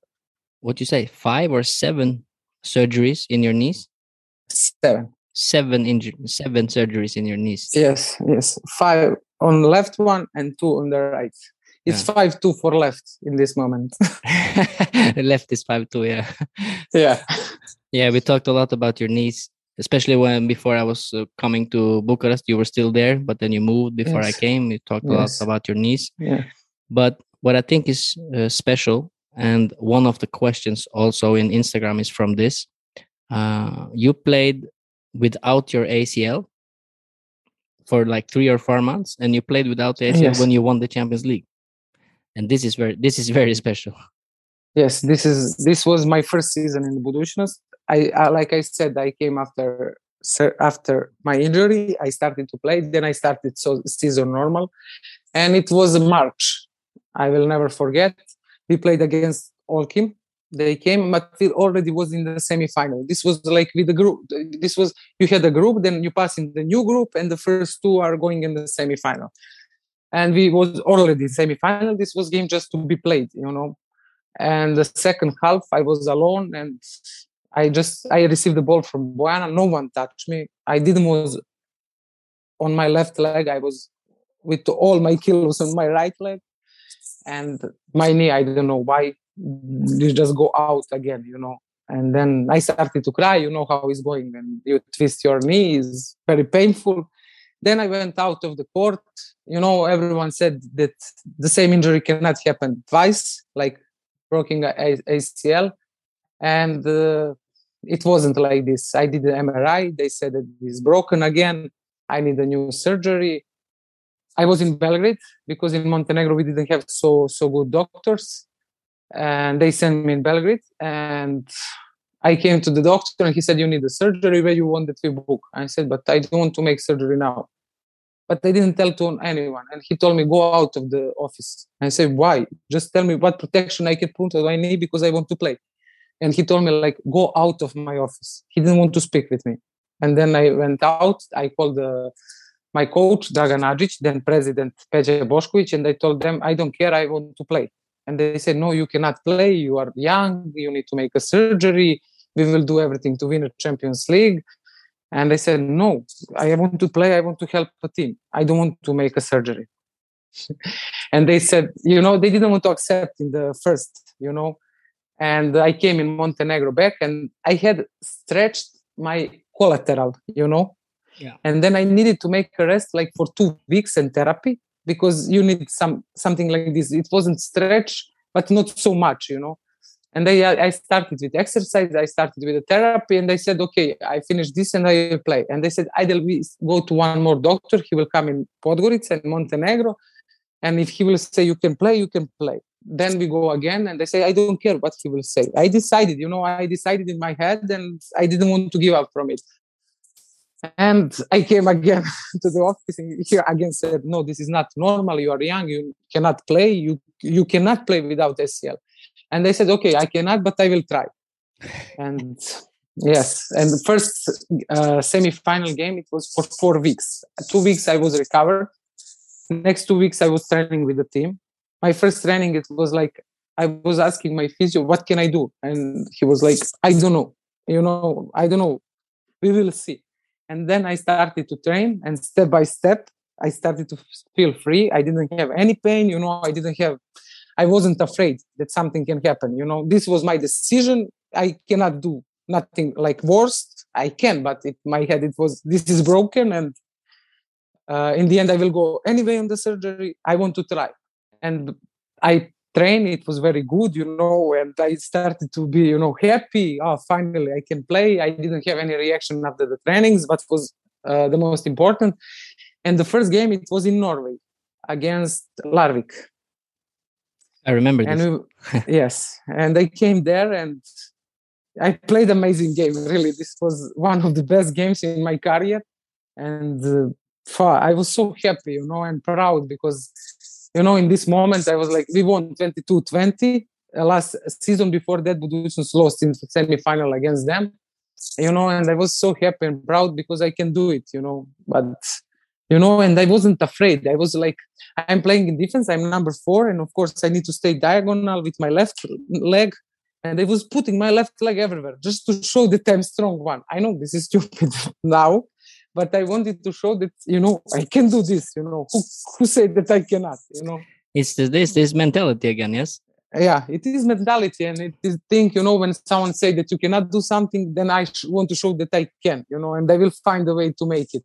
what you say, five or seven surgeries in your knees. Seven. Seven injured, seven surgeries in your knees. Yes, yes, five on left one and two on the right. It's yeah. five two for left in this moment. left is five two. Yeah. Yeah. Yeah, we talked a lot about your knees, especially when before I was uh, coming to Bucharest, you were still there, but then you moved before yes. I came. We talked a yes. lot about your knees. Yeah. But what I think is uh, special, and one of the questions also in Instagram is from this: uh, you played without your ACL for like three or four months, and you played without the ACL yes. when you won the Champions League and this is very this is very special yes this is this was my first season in Budućnost. I, I like i said i came after after my injury i started to play then i started so season normal and it was march i will never forget we played against Oltchim. They came, but it already was in the semi-final. This was like with the group. This was you had a group, then you pass in the new group, and the first two are going in the semi-final. And we was already semi-final. This was game just to be played you know. And the second half i was alone and i just i received the ball from Bojana no one touched me. I didn't was on my left leg. I was with all my kilos on my right leg. And my knee i don't know why you just go out again you know and then i started to cry you know how it's going and you twist your knee is very painful then I went out of the court. You know, everyone said that the same injury cannot happen twice, like broken ACL. And uh, it wasn't like this. I did the MRI. They said that it's broken again. I need a new surgery. I was in Belgrade because in Montenegro we didn't have so so good doctors, and they sent me in Belgrade. And I came to the doctor and he said, You need a surgery where you want that we book. I said, But I don't want to make surgery now. But I didn't tell to anyone. And he told me, Go out of the office. I said, Why? Just tell me what protection I can put on my knee because I want to play. And he told me, like, go out of my office. He didn't want to speak with me. And then I went out. I called the, my coach, Dragan Adžić, then president Peja Bošković, and I told them, I don't care, I want to play. And they said, No, you cannot play. You are young. You need to make a surgery. We will do everything to win a champions league. And i said no. I want to play. I want to help the team. I don't want to make a surgery. And they said you know they didn't want to accept in the first you know. And i came in montenegro back and i had stretched my collateral you know. Yeah. and then i needed to make a rest like for two weeks and therapy because you need some something like this. It wasn't stretch but not so much you know. And they i started with exercise i started with the therapy and i said okay i finish this and i will play and they said either we go to one more doctor he will come in podgorica and montenegro and if he will say you can play you can play. Then we go again and they say i don't care what he will say. I decided you know i decided in my head and i didn't want to give up from it and I came again to the office and here again said, no, this is not normal. You are young. You cannot play. You you cannot play without ACL. And they said, okay, I cannot, but I will try. And yes, and the first uh, semi-final game it was for four weeks. Two weeks I was recovered. Next two weeks I was training with the team. My first training it was like I was asking my physio, what can I do? And he was like, I don't know. You know, I don't know. We will see and then i started to train and step by step i started to feel free. I didn't have any pain you know i didn't have i wasn't afraid that something can happen you know. This was my decision. I cannot do nothing like worst. I can but in my head it was this is broken and uh, in the end i will go anyway on the surgery. I want to try. And i train it was very good you know and i started to be you know happy. Oh finally i can play. I didn't have any reaction after the trainings but was uh, the most important. And the first game it was in norway against larvik. I remember and we, yes. And i came there and i played amazing game really. This was one of the best games in my career. And uh, i was so happy you know and proud because you know, in this moment, I was like, we won 22 20. Uh, last season before that, Budućnost lost in semi-final against them, you know, and I was so happy and proud because I can do it, you know. But you know, and I wasn't afraid. I was like, I'm playing in defense. I'm number four, and of course, I need to stay diagonal with my left leg. And I was putting my left leg everywhere just to show that I'm strong one. I know this is stupid now, but I wanted to show that you know I can do this. You know who who said that I cannot? You know it's this this mentality again. Yes. Yeah, it is mentality, and it is think you know when someone say that you cannot do something, then I want to show that I can. You know, and I will find a way to make it.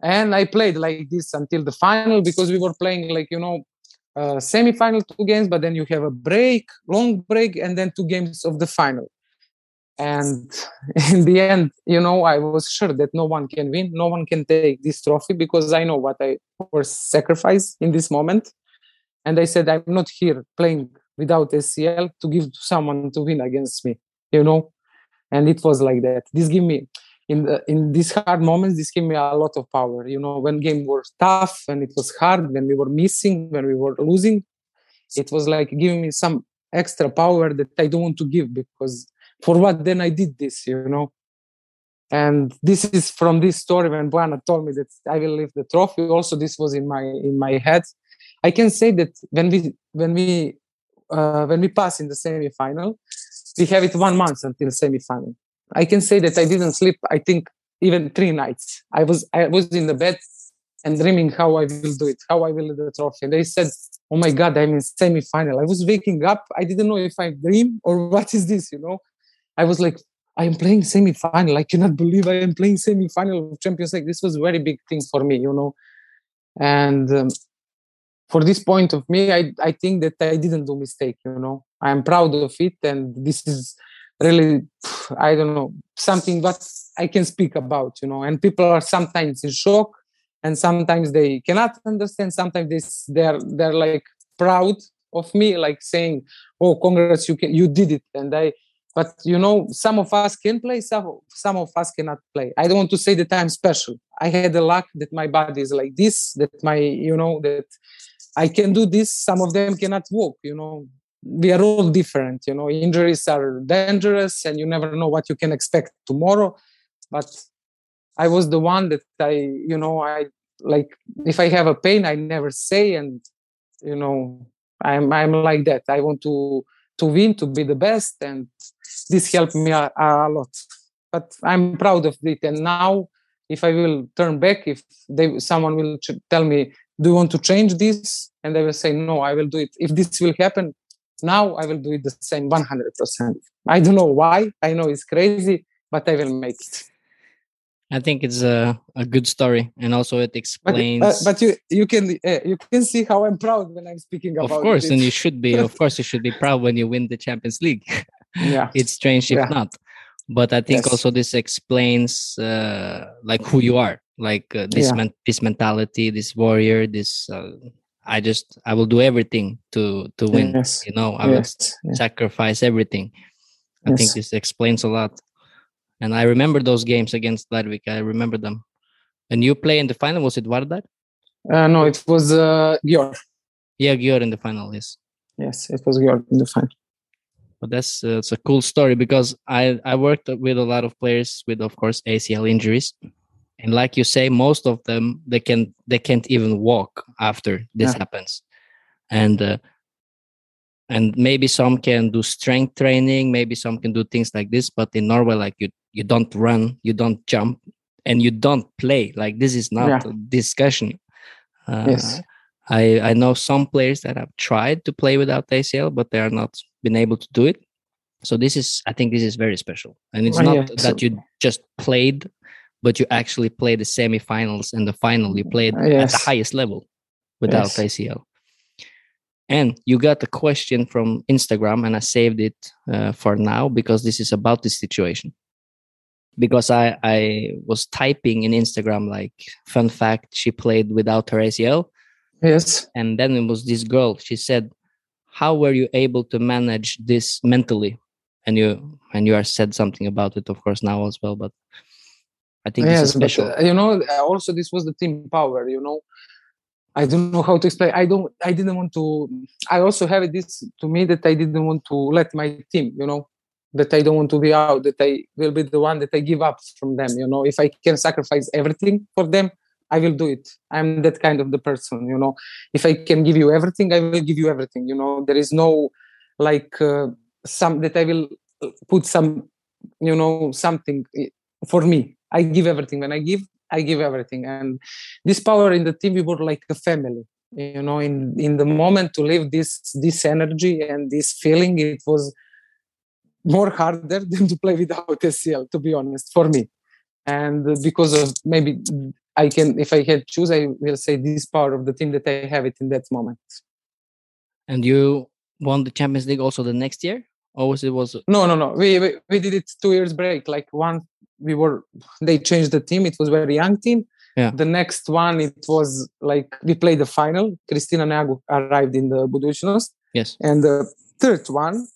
And I played like this until the final because we were playing like you know uh, semi-final two games, but then you have a break, long break, and then two games of the final and in the end you know i was sure that no one can win no one can take this trophy because i know what i was sacrifice in this moment. And i said i'm not here playing without acl to give to someone to win against me you know? And it was like that. This gave me in the, in these hard moments this gave me a lot of power you know? When game was tough and it was hard when we were missing when we were losing it was like giving me some extra power that i don't want to give because for what then I did this, you know? And this is from this story when Bojana told me that I will leave the trophy. Also, this was in my in my head. I can say that when we when we uh, when we pass in the semi-final, we have it one month until semi-final. I can say that I didn't sleep. I think even three nights. I was I was in the bed and dreaming how I will do it, how I will do the trophy. And they said, "Oh my God, I'm in semi-final." I was waking up. I didn't know if I dream or what is this, you know. I was like, I am playing semi-final. I cannot believe I am playing semi-final of Champions League. This was a very big thing for me, you know. And um, for this point of me, I I think that I didn't do mistake. You know, I am proud of it, and this is really I don't know something that I can speak about. You know, and people are sometimes in shock, and sometimes they cannot understand. Sometimes they they're they're like proud of me, like saying, "Oh, congrats, you can, you did it," and I but you know some of us can play some some of us cannot play. I don't want to say that i'm special. I had the luck that my body is like this that my you know that i can do this. Some of them cannot walk you know. We are all different you know. Injuries are dangerous and you never know what you can expect tomorrow. But i was the one that i you know i like if i have a pain i never say and you know i'm i'm like that. I want to to win to be the best and this helped me a, a lot. But i'm proud of it. And now if i will turn back if they someone will ch- tell me do you want to change this? And i will say no i will do it. If this will happen now i will do it the same 100% i don't know why. I know it's crazy but i will make it I think it's a, a good story, and also it explains. But, uh, but you you can uh, you can see how I'm proud when I'm speaking about. Of course, and you should be. of course, you should be proud when you win the Champions League. yeah it's strange if yeah. not but i think Yes. also this explains uh, like who you are like uh, this Yeah. men- this mentality this warrior this uh, i just i will do everything to to win Yes. you know i will Yes. yes. sacrifice everything i think this explains a lot and I remember those games against Larvik. I remember them. And you play in the final. Was it Vardar? Uh, no, it was uh, Győr. Yeah, Győr in the final. Yes. Yes, it was Győr in the final. But that's uh, it's a cool story because I I worked with a lot of players with, of course, ACL injuries, and like you say, most of them they can they can't even walk after this Yeah. happens, and uh, and maybe some can do strength training, maybe some can do things like this, but in Norway, like you you don't run, you don't jump, and you don't play. Like this is not Yeah. a discussion. Uh, Yes. I I know some players that have tried to play without ACL, but they are not been able to do it. So this is, I think, this is very special, and it's Oh, not yeah, that you just played, but you actually played the semifinals and the final. You played at the highest level without Yes. ACL. And you got a question from Instagram, and I saved it uh, for now because this is about this situation. Because I I was typing in Instagram like fun fact she played without her ACL, Yes. and then it was this girl she said how were you able to manage this mentally and you and you are said something about it of course now as well but i think this is yes, but special uh, you know, also this was the team power. You know, I don't know how to explain. I don't. I didn't want to. I also have this to me that I didn't want to let my team. You know, that I don't want to be out. That I will be the one that I give up from them. You know, if I can sacrifice everything for them, I will do it. I'm that kind of the person. You know, if I can give you everything, I will give you everything. You know, there is no like uh, some that I will uh, put some. You know, something eh, for me. I give everything. When I give, I give everything. And this power in the team, we were like a family. You know, in in the moment to live this this energy and this feeling, it was more harder than to play without ACL. To be honest, for me, and because of maybe I can, if I had choose, I will say this power of the team that I have it in that moment. and you won the champions league also the next year or was it was No, no, no. We, we we did it two years break. Like one, we were they changed the team. It was very young team. Yeah. The next one, it was like we played the final. Cristina Neagu arrived in the Budućnost. yes And the third one,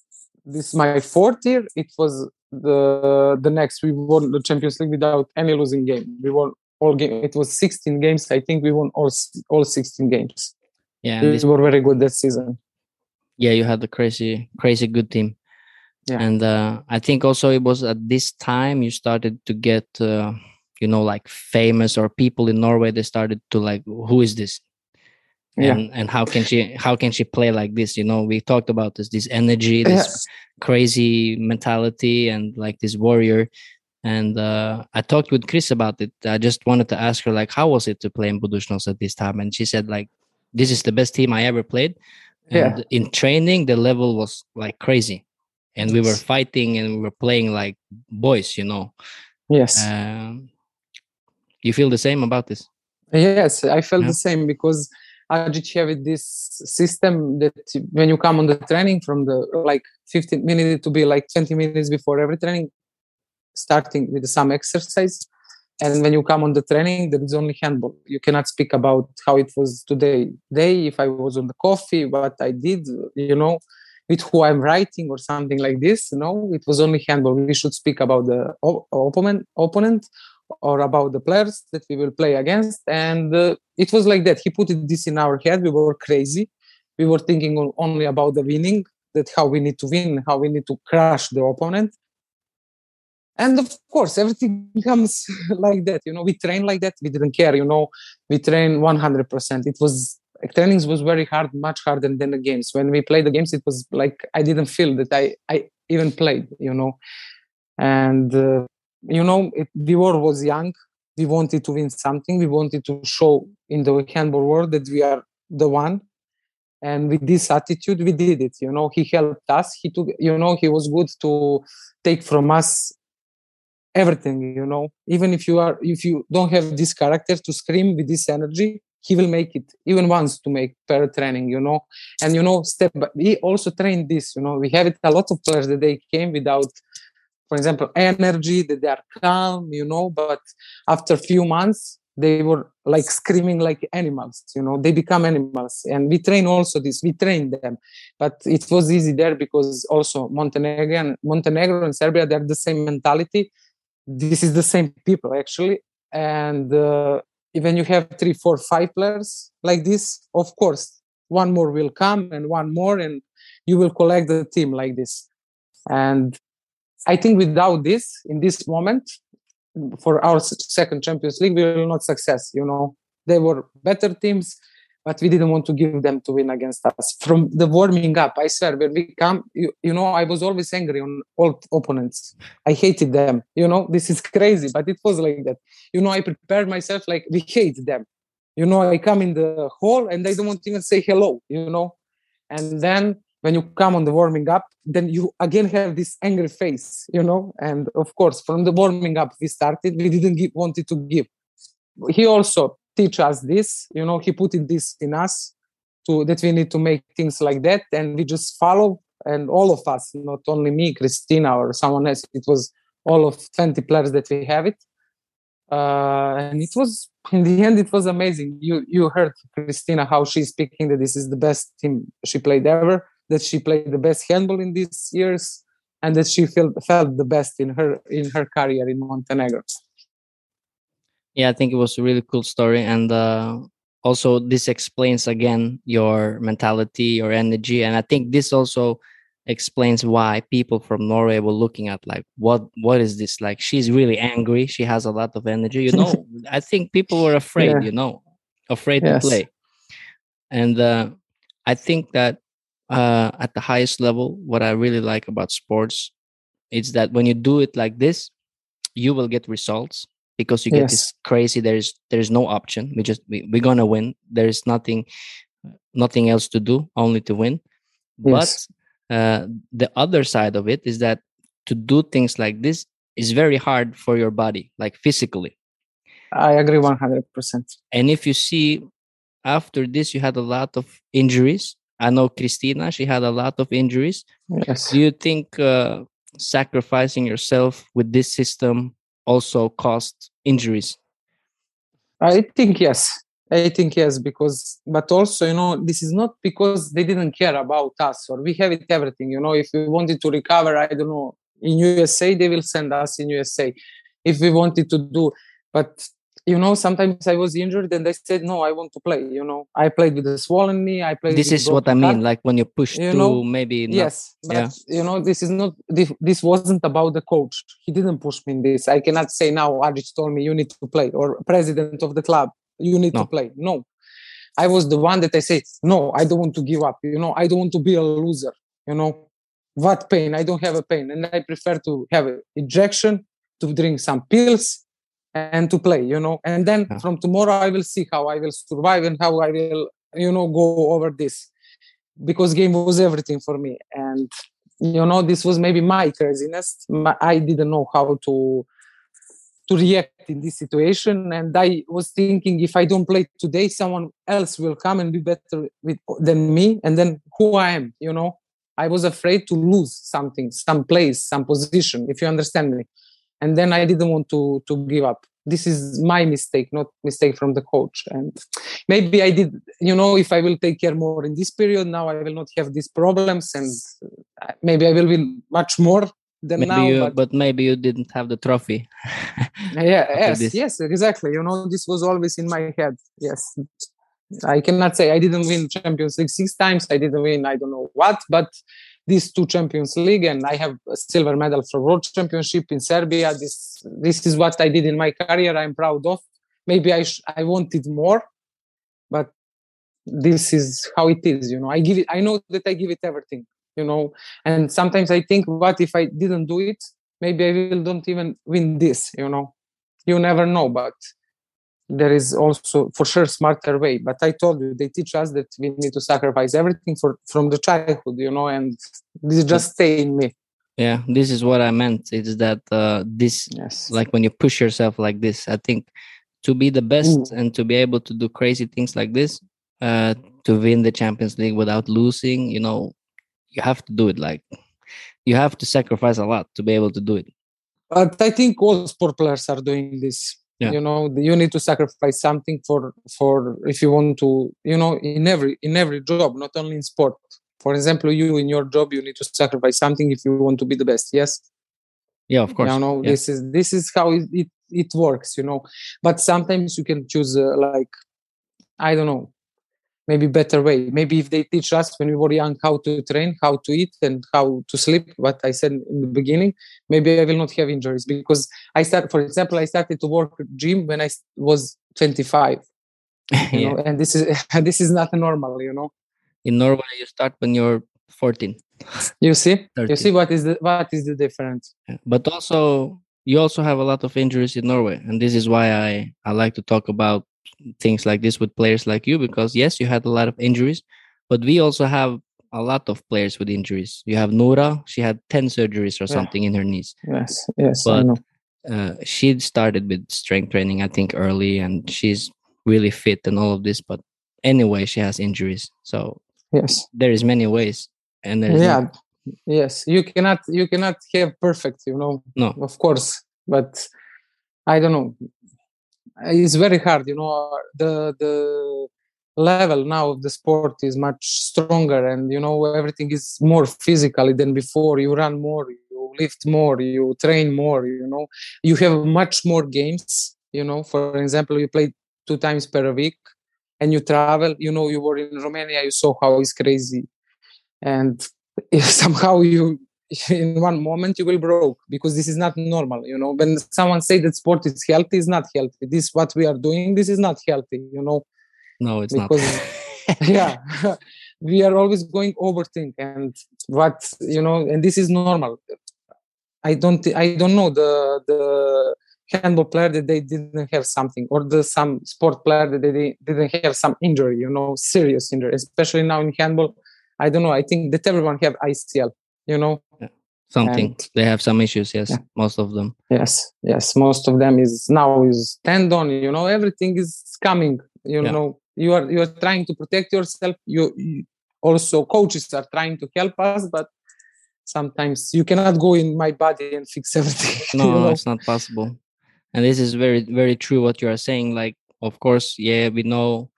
this my fourth year. It was the the next. We won the Champions League without any losing game. We won all game. It was 16 games. I think we won all all 16 games. yeah we were very good that season. yeah you had a crazy crazy good team Yeah. and uh, i think also it was at this time you started to get uh, you know like famous or people in norway they started to like who is this Yeah. and and how can she how can she play like this you know we talked about this this energy this Yes. crazy mentality and like this warrior and uh, i talked with chris about it i just wanted to ask her like how was it to play in Budućnost at this time and she said like this is the best team i ever played Yeah. in training the level was like crazy and we were fighting and we were playing like boys you know Yes. um, you feel the same about this Yes, I felt Yeah. the same because Adžić have this system that when you come on the training from the like 15 minutes to be like 20 minutes before every training, starting with some exercise. And when you come on the training, there is only handball. You cannot speak about how it was today, day, if I was on the coffee, what I did, you know, with who I'm writing or something like this. No, it was only handball. We should speak about the opponent, opponent or about the players that we will play against. And uh, it was like that. He put this in our head. We were crazy. We were thinking only about the winning, that how we need to win, how we need to crush the opponent. And of course, everything comes like that. You know, we train like that. We didn't care. You know, we train 100%. It was trainings was very hard, much harder than the games. When we played the games, it was like I didn't feel that I I even played. You know, and uh, you know, the war was young. We wanted to win something. We wanted to show in the handball world that we are the one. And with this attitude, we did it. You know, he helped us. He took, you know, he was good to take from us everything. You know, even if you are, if you don't have this character to scream with this energy, he will make it even once to make pair training. You know, and you know, step. By, he also trained this. You know, we have it a lot of players that they came without for example, energy, that they are calm, you know, but after a few months, they were like screaming like animals, you know, they become animals. And we train also this, we train them. But it was easy there because also Montenegro and Montenegro and Serbia, they have the same mentality. this is the same people actually and uh, you have three four five players like this of course one more will come and one more and you will collect the team like this and i think without this in this moment for our second champions league we will not success you know. They were better teams but we didn't want to give them to win against us. From the warming up i swear when we come you, you know i was always angry on all opponents. I hated them you know. This is crazy but it was like that. You know i prepared myself like we hate them. You know i come in the hall and they don't want to even say hello you know. And then when you come on the warming up then you again have this angry face you know? And of course from the warming up we started we didn't give, wanted to give. He also teach us this you know? He put in this in us to that we need to make things like that and we just follow and all of us not only me cristina or someone else it was all of 20 players that we have it. Uh, and it was in the end it was amazing. You you heard cristina how she's speaking that this is the best team she played ever that she played the best handball in these years and that she felt felt the best in her in her career in montenegro. Yeah i think it was a really cool story. And uh, also this explains again your mentality your energy. And i think this also explains why people from norway were looking at like what what is this? Like she's really angry. She has a lot of energy you know? I think people were afraid yeah. you know? Afraid yes. to play. And uh, i think that uh, at the highest level what i really like about sports is that when you do it like this you will get results because you get yes. this crazy there's there's no option. We just we, we're gonna win. There's nothing nothing else to do only to win. Yes. but uh, the other side of it is that to do things like this is very hard for your body like physically. I agree 100% and if you see after this you had a lot of injuries i know cristina she had a lot of injuries yes do you think uh, sacrificing yourself with this system also caused injuries? I think yes. I think yes, because but also you know this is not because they didn't care about us or we have it everything. You know, if we wanted to recover, I don't know, in USA they will send us in USA. If we wanted to do, but you know, sometimes I was injured and they said, no, I want to play. You know, I played with a swollen knee. I played. This is what I mean. Like when you push you know, maybe. Not, yes, but yeah. you know, this is not. This, this wasn't about the coach. He didn't push me in this. I cannot say now. Adžić told me you need to play, or president of the club, you need no. to play. No, I was the one that I say, no, I don't want to give up. You know, I don't want to be a loser. You know, what pain? I don't have a pain, and I prefer to have an injection, to drink some pills, and to play you know? And then yeah. from tomorrow i will see how i will survive and how i will you know go over this because game was everything for me. And you know this was maybe my craziness my, i didn't know how to to react in this situation. And i was thinking if i don't play today someone else will come and be better with, than me. And then who i am you know? I was afraid to lose something some place some position if you understand me and then i didn't want to to give up. This is my mistake not mistake from the coach. And maybe i did you know if i will take care more in this period now i will not have these problems and uh, maybe i will win much more than maybe now you, but, but, maybe you didn't have the trophy. Yeah yes this. yes exactly. You know this was always in my head. Yes. I cannot say i didn't win champions league six times. I didn't win i don't know what but these two Champions League, and I have a silver medal for World Championship in Serbia. This this is what I did in my career. I'm proud of. Maybe I sh- I wanted more, but this is how it is. You know, I give it. I know that I give it everything. You know, and sometimes I think, what if I didn't do it? Maybe I will don't even win this. You know, you never know, but there is also for sure smarter way. But i told you they teach us that we need to sacrifice everything for from the childhood you know and this just stay in me. Yeah this is what i meant. It's that uh this yes. like when you push yourself like this i think to be the best mm. and to be able to do crazy things like this uh to win the champions league without losing you know you have to do it like you have to sacrifice a lot to be able to do it. But i think all sport players are doing this yeah. you know you need to sacrifice something for for if you want to you know in every in every job not only in sport for example you in your job you need to sacrifice something if you want to be the best yes Yeah, of course. You know, yeah. this is this is how it, it, it works. You know, but sometimes you can choose uh, like I don't know, maybe better way. Maybe if they teach us when we were young how to train, how to eat, and how to sleep, what I said in the beginning, maybe I will not have injuries because I start. For example, I started to work gym when I was 25. You yeah. know, and this is this is not normal. You know. In Norway, you start when you're 14. You see, 30. you see what is the what is the difference? But also, you also have a lot of injuries in Norway, and this is why I I like to talk about things like this with players like you because yes, you had a lot of injuries, but we also have a lot of players with injuries. You have Nora; she had 10 surgeries or Yeah. something in her knees. Yes, yes, I But- know. uh, she started with strength training, I think, early, and she's really fit and all of this. But anyway, she has injuries, so Yes. there is many ways, and there's yeah yes you cannot you cannot have perfect you know No. of course but i don't know it's very hard you know the the level now of the sport is much stronger and you know everything is more physically than before. You run more you lift more you train more you know. You have much more games you know. For example you play two times per week and you travel. You know you were in romania you saw how it's crazy. And if somehow you in one moment you will broke because this is not normal you know. When someone say that sport is healthy is not healthy. This what we are doing this is not healthy you know. No, it's because- not. yeah we are always going overthink and what you know and this is normal. I don't i don't know the the handball player that they didn't have something or the some sport player that they didn't have some injury you know serious injury especially now in handball. I don't know i think that everyone have ACL you know Something and- they have some issues. Yes, Yeah. most of them. yes yes most of them is now is tendon you know everything is coming you Yeah. know you are you are trying to protect yourself you, you also coaches are trying to help us but sometimes you cannot go in my body and fix everything No, you know? it's not possible. And this is very, very true what you are saying. Like, of course, yeah, we know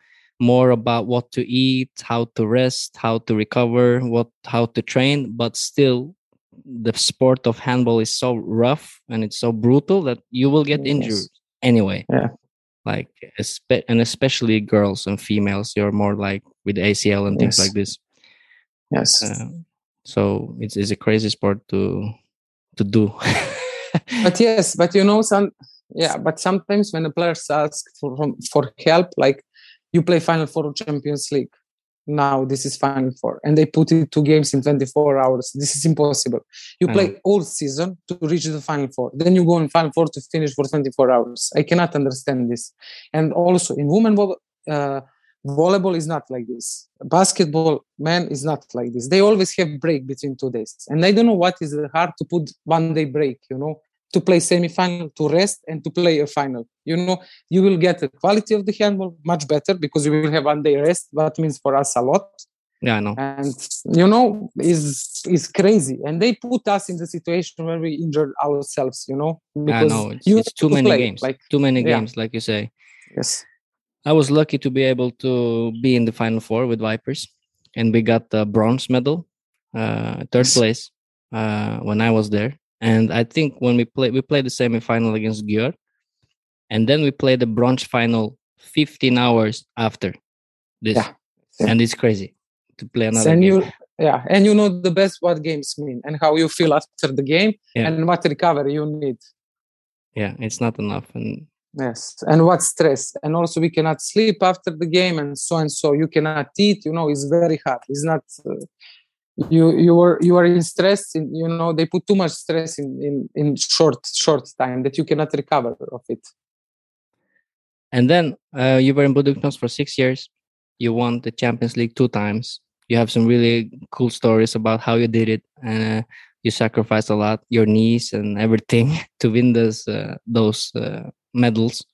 more about what to eat, how to rest, how to recover, what how to train, but still the sport of handball is so rough and it's so brutal that you will get Yes. injured anyway. Yeah. Like and especially girls and females, you're more like with ACL and things like this. yes Uh, so it's, it's a crazy sport to to do. but yes but you know some yeah but sometimes when the players ask for for help like you play final four champions league. Now this is final four and they put it two games in 24 hours. This is impossible. You I play all season to reach the final four. Then you go in final four to finish for 24 hours. I cannot understand this. And also in women uh, volleyball is not like this. Basketball man is not like this. They always have break between two days. And i don't know what is hard to put one day break you know to play semi-final to rest and to play a final you know you will get the quality of the handball much better because you will have one day rest that means for us a lot yeah, I know. and you know is is crazy and they put us in the situation where we injured ourselves you know I know. It's, it's too to many play, games. like too many yeah. games, like you say. yes I was lucky to be able to be in the final four with Vipers, and we got the bronze medal, uh, third place, uh, when I was there. And I think when we play, we played the semifinal against Győr, and then we played the bronze final 15 hours after this. Yeah. and it's crazy to play another and game. you yeah and you know the best what games mean and how you feel after the game Yeah. and what recovery you need yeah, it's not enough, and yes and what stress and also we cannot sleep after the game and so and so you cannot eat you know it's very hard it's not uh, you you are you are in stress in, you know they put too much stress in in in short short time that you cannot recover of it And then uh, you were in Budućnost for six years. You won the Champions League two times. You have some really cool stories about how you did it. Uh, you sacrificed a lot, your knees and everything, to win those uh, those uh, medals.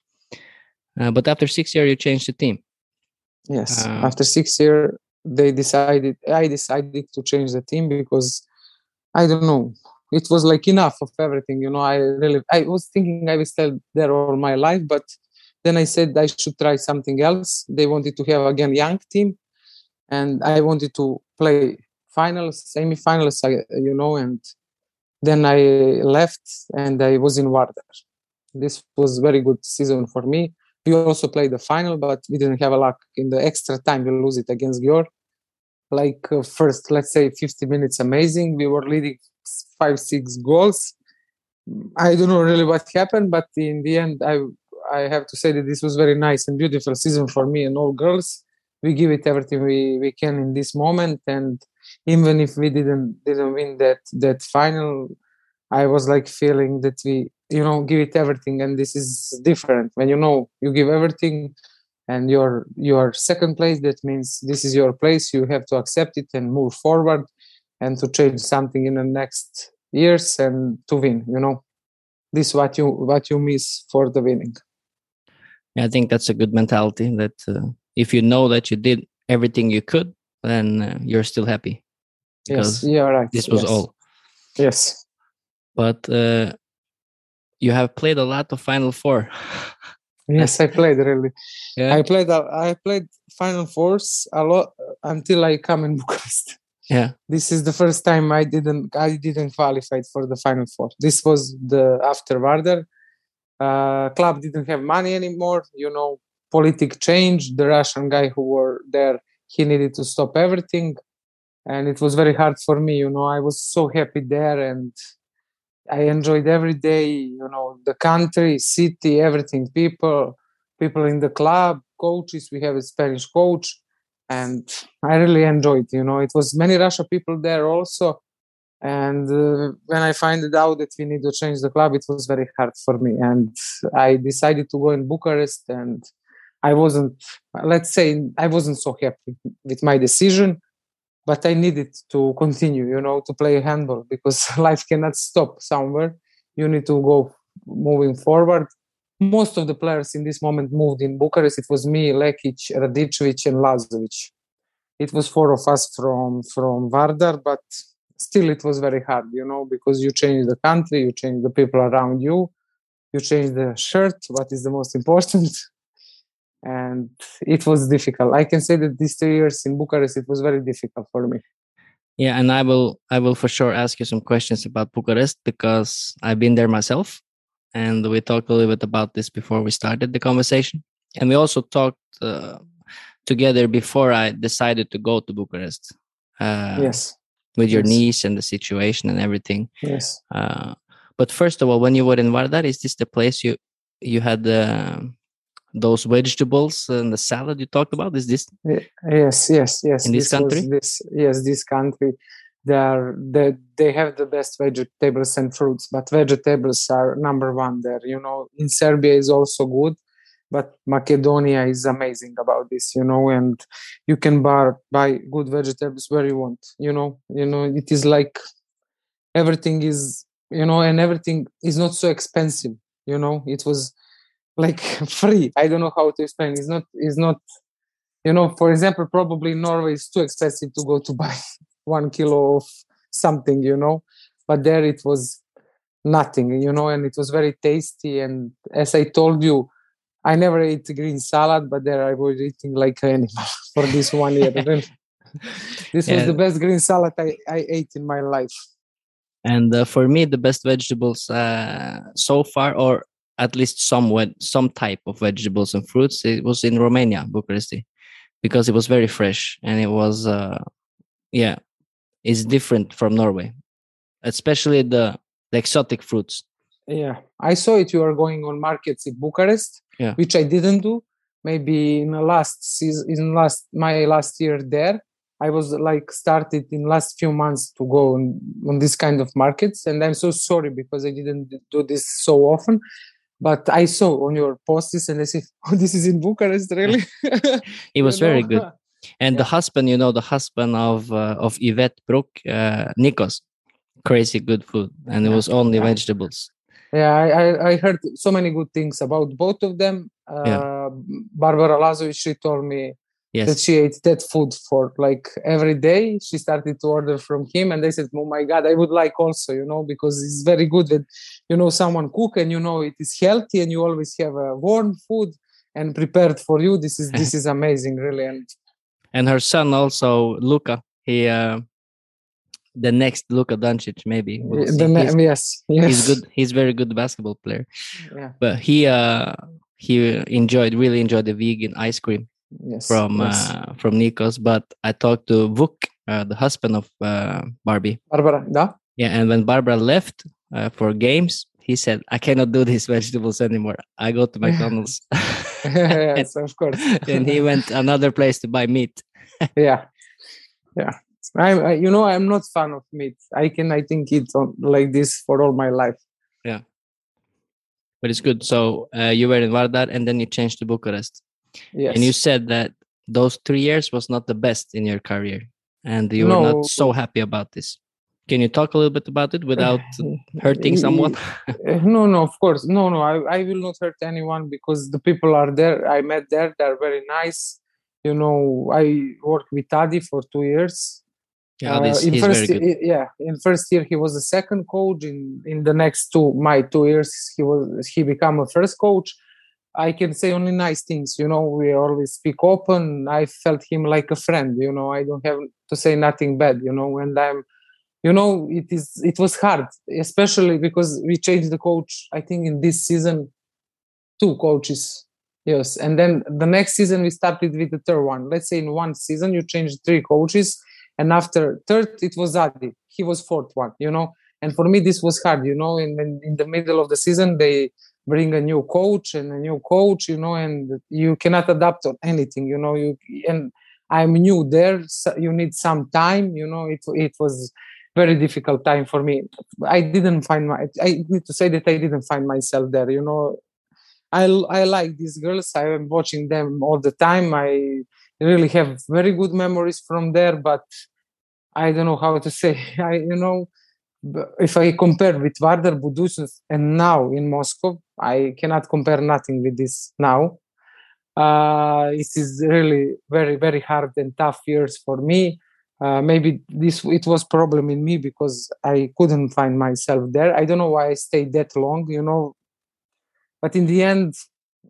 Uh, but after six years, you changed the team. yes Uh, after six year they decided i decided to change the team because i don't know it was like enough of everything you know i really i was thinking i will stay there all my life but then i said i should try something else they wanted to have again young team and i wanted to play finals semi-finals you know and then I left and I was in Vardar. This was very good season for me. We also played the final, but we didn't have a luck. In the extra time, we lose it against Győr. Like uh, first, let's say 50 minutes, amazing. We were leading five, six goals. I don't know really what happened, but in the end, I I have to say that this was very nice and beautiful season for me and all girls. We give it everything we, we can in this moment, and even if we didn't didn't win that that final, I was like feeling that we you know give it everything, and this is different when you know you give everything, and you're you're second place. That means this is your place. You have to accept it and move forward, and to change something in the next years and to win. You know, this what you what you miss for the winning. I think that's a good mentality. That uh, if you know that you did everything you could, then uh, you're still happy. Yes, yeah, right. This was yes. all. Yes. But uh, you have played a lot of Final Four. yes, I played really. Yeah. I played. I played Final Fours a lot until I come in Bucharest. Yeah. This is the first time I didn't. I didn't qualify for the Final Four. This was the after Vardar. Uh, club didn't have money anymore. You know, politic change. The Russian guy who were there, he needed to stop everything, and it was very hard for me. You know, I was so happy there, and I enjoyed every day. You know, the country, city, everything, people, people in the club, coaches. We have a Spanish coach, and I really enjoyed. You know, it was many Russia people there also. And uh, when I found out that we need to change the club, it was very hard for me. And I decided to go in Bucharest, and I wasn't, let's say, I wasn't so happy with my decision but I needed to continue, you know, to play handball because life cannot stop somewhere. You need to go moving forward. Most of the players in this moment moved in Bucharest. It was me, Lekić, Radičević, and Lazović. It was four of us from from Vardar, but still it was very hard, you know, because you change the country, you change the people around you, you change the shirt, what is the most important. And it was difficult. I can say that these two years in Bucharest, it was very difficult for me. Yeah, and I will I will for sure ask you some questions about Bucharest because I've been there myself, and we talked a little bit about this before we started the conversation, and we also talked uh, together before I decided to go to Bucharest. Uh, yes. With your Yes. niece and the situation and everything. Yes. Uh, but first of all, when you were in Vardar, is this the place you you had uh, those vegetables and the salad you talked about? Is this Yes, yes, yes. In this was country? This, yes, this country. They are they, they have the best vegetables and fruits, but vegetables are number one there. You know, in Serbia is also good, but Macedonia is amazing about this. You know, and you can buy buy good vegetables where you want. You know, you know it is like everything is you know, and everything is not so expensive. You know, it was like free. I don't know how to explain. It's not. It's not you know for example probably norway is too expensive to go to buy one kilo of something you know but there it was nothing you know and it was very tasty and as i told you i never ate green salad but there i was eating like an animal for this one year this was the best green salad I, I ate in my life And uh, for me, the best vegetables uh, so far, or at least some ve- some type of vegetables and fruits, it was in Romania, Bucharest, because it was very fresh and it was, uh, yeah, it's different from Norway, especially the, the exotic fruits. Yeah, I saw it. You are going on markets in Bucharest, Yeah. which I didn't do. Maybe in the last season, in last my last year there, I was like started in last few months to go on, on this kind of markets, and I'm so sorry because I didn't do this so often. But I saw on your posts, and I said, "Oh, this is in Bucharest, really." It was very know? good. And the husband, you know, the husband of uh, of Yvette Broch, uh, Nikos, crazy good food, and it was only vegetables. Yeah, I, I, I heard so many good things about both of them. Uh, Yeah. Barbara Lazović, she told me that she ate that food for like every day. She started to order from him, and they said, "Oh my God, I would like also, you know, because it's very good that you know someone cook and you know it is healthy, and you always have a warm food and prepared for you. This is this is amazing, really." And and her son also, Luca, he uh, the next Luka Doncic, maybe. We'll the he's, yes, yes. he's good. He's very good basketball player. Yeah. But he uh he enjoyed really enjoyed the vegan ice cream Yes. from yes. uh from Nikos. But I talked to Vuk, uh, the husband of uh, Barbie. Barbara, da? Yeah, and when Barbara left uh, for games, he said, "I cannot do these vegetables anymore. I go to McDonald's." yes, of course. and he went another place to buy meat. yeah, yeah. I, I, you know, I'm not fan of meat. I can, I think eat on like this for all my life. Yeah, but it's good. So uh, you were in Vardar, and then you changed to Bucharest. Yes. And you said that those three years was not the best in your career, and you were not so happy about this. Can you talk a little bit about it without hurting someone? No, no, of course, no, no. I, I will not hurt anyone because the people are there. I met there. They're very nice. You know, I worked with Adi for two years. Yeah, Uh, in first, very good. yeah, in first year he was a second coach. In in the next two my two years, he was he became a first coach. I can say only nice things. You know, we always speak open. I felt him like a friend. You know, I don't have to say nothing bad. You know, and I'm, you know, it is it was hard, especially because we changed the coach. I think in this season, two coaches. Yes, and then the next season we started with the third one. Let's say in one season you changed three coaches and after third it was Adi. He was fourth one, you know. And for me this was hard, you know. And then in the middle of the season they bring a new coach and a new coach, you know, and you cannot adapt on anything, you know. You and I'm new there, so you need some time, you know. It it was very difficult time for me. I didn't find my. I need to say that I didn't find myself there, you know. I I like these girls. I am watching them all the time. I really have very good memories from there, but I don't know how to say. I you know, if I compare with Vardar Budućnost and now in Moscow, I cannot compare nothing with this now. Uh, it is really very very hard and tough years for me. Uh, maybe this it was problem in me because I couldn't find myself there. I don't know why I stayed that long. You know, but in the end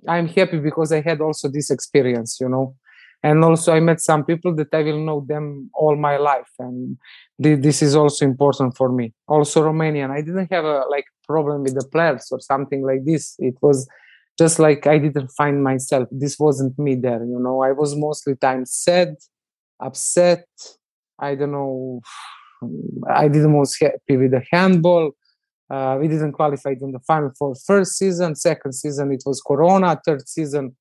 i'm happy because i had also this experience you know and also i met some people that i will know them all my life and thi- this is also important for me. Also romanian. I didn't have a like problem with the players or something like this. It was just like i didn't find myself. This wasn't me there you know? I was mostly time sad upset. I don't know i didn't was happy with the handball. Uh, we didn't qualify in the final for first season. Second season it was Corona. Third season,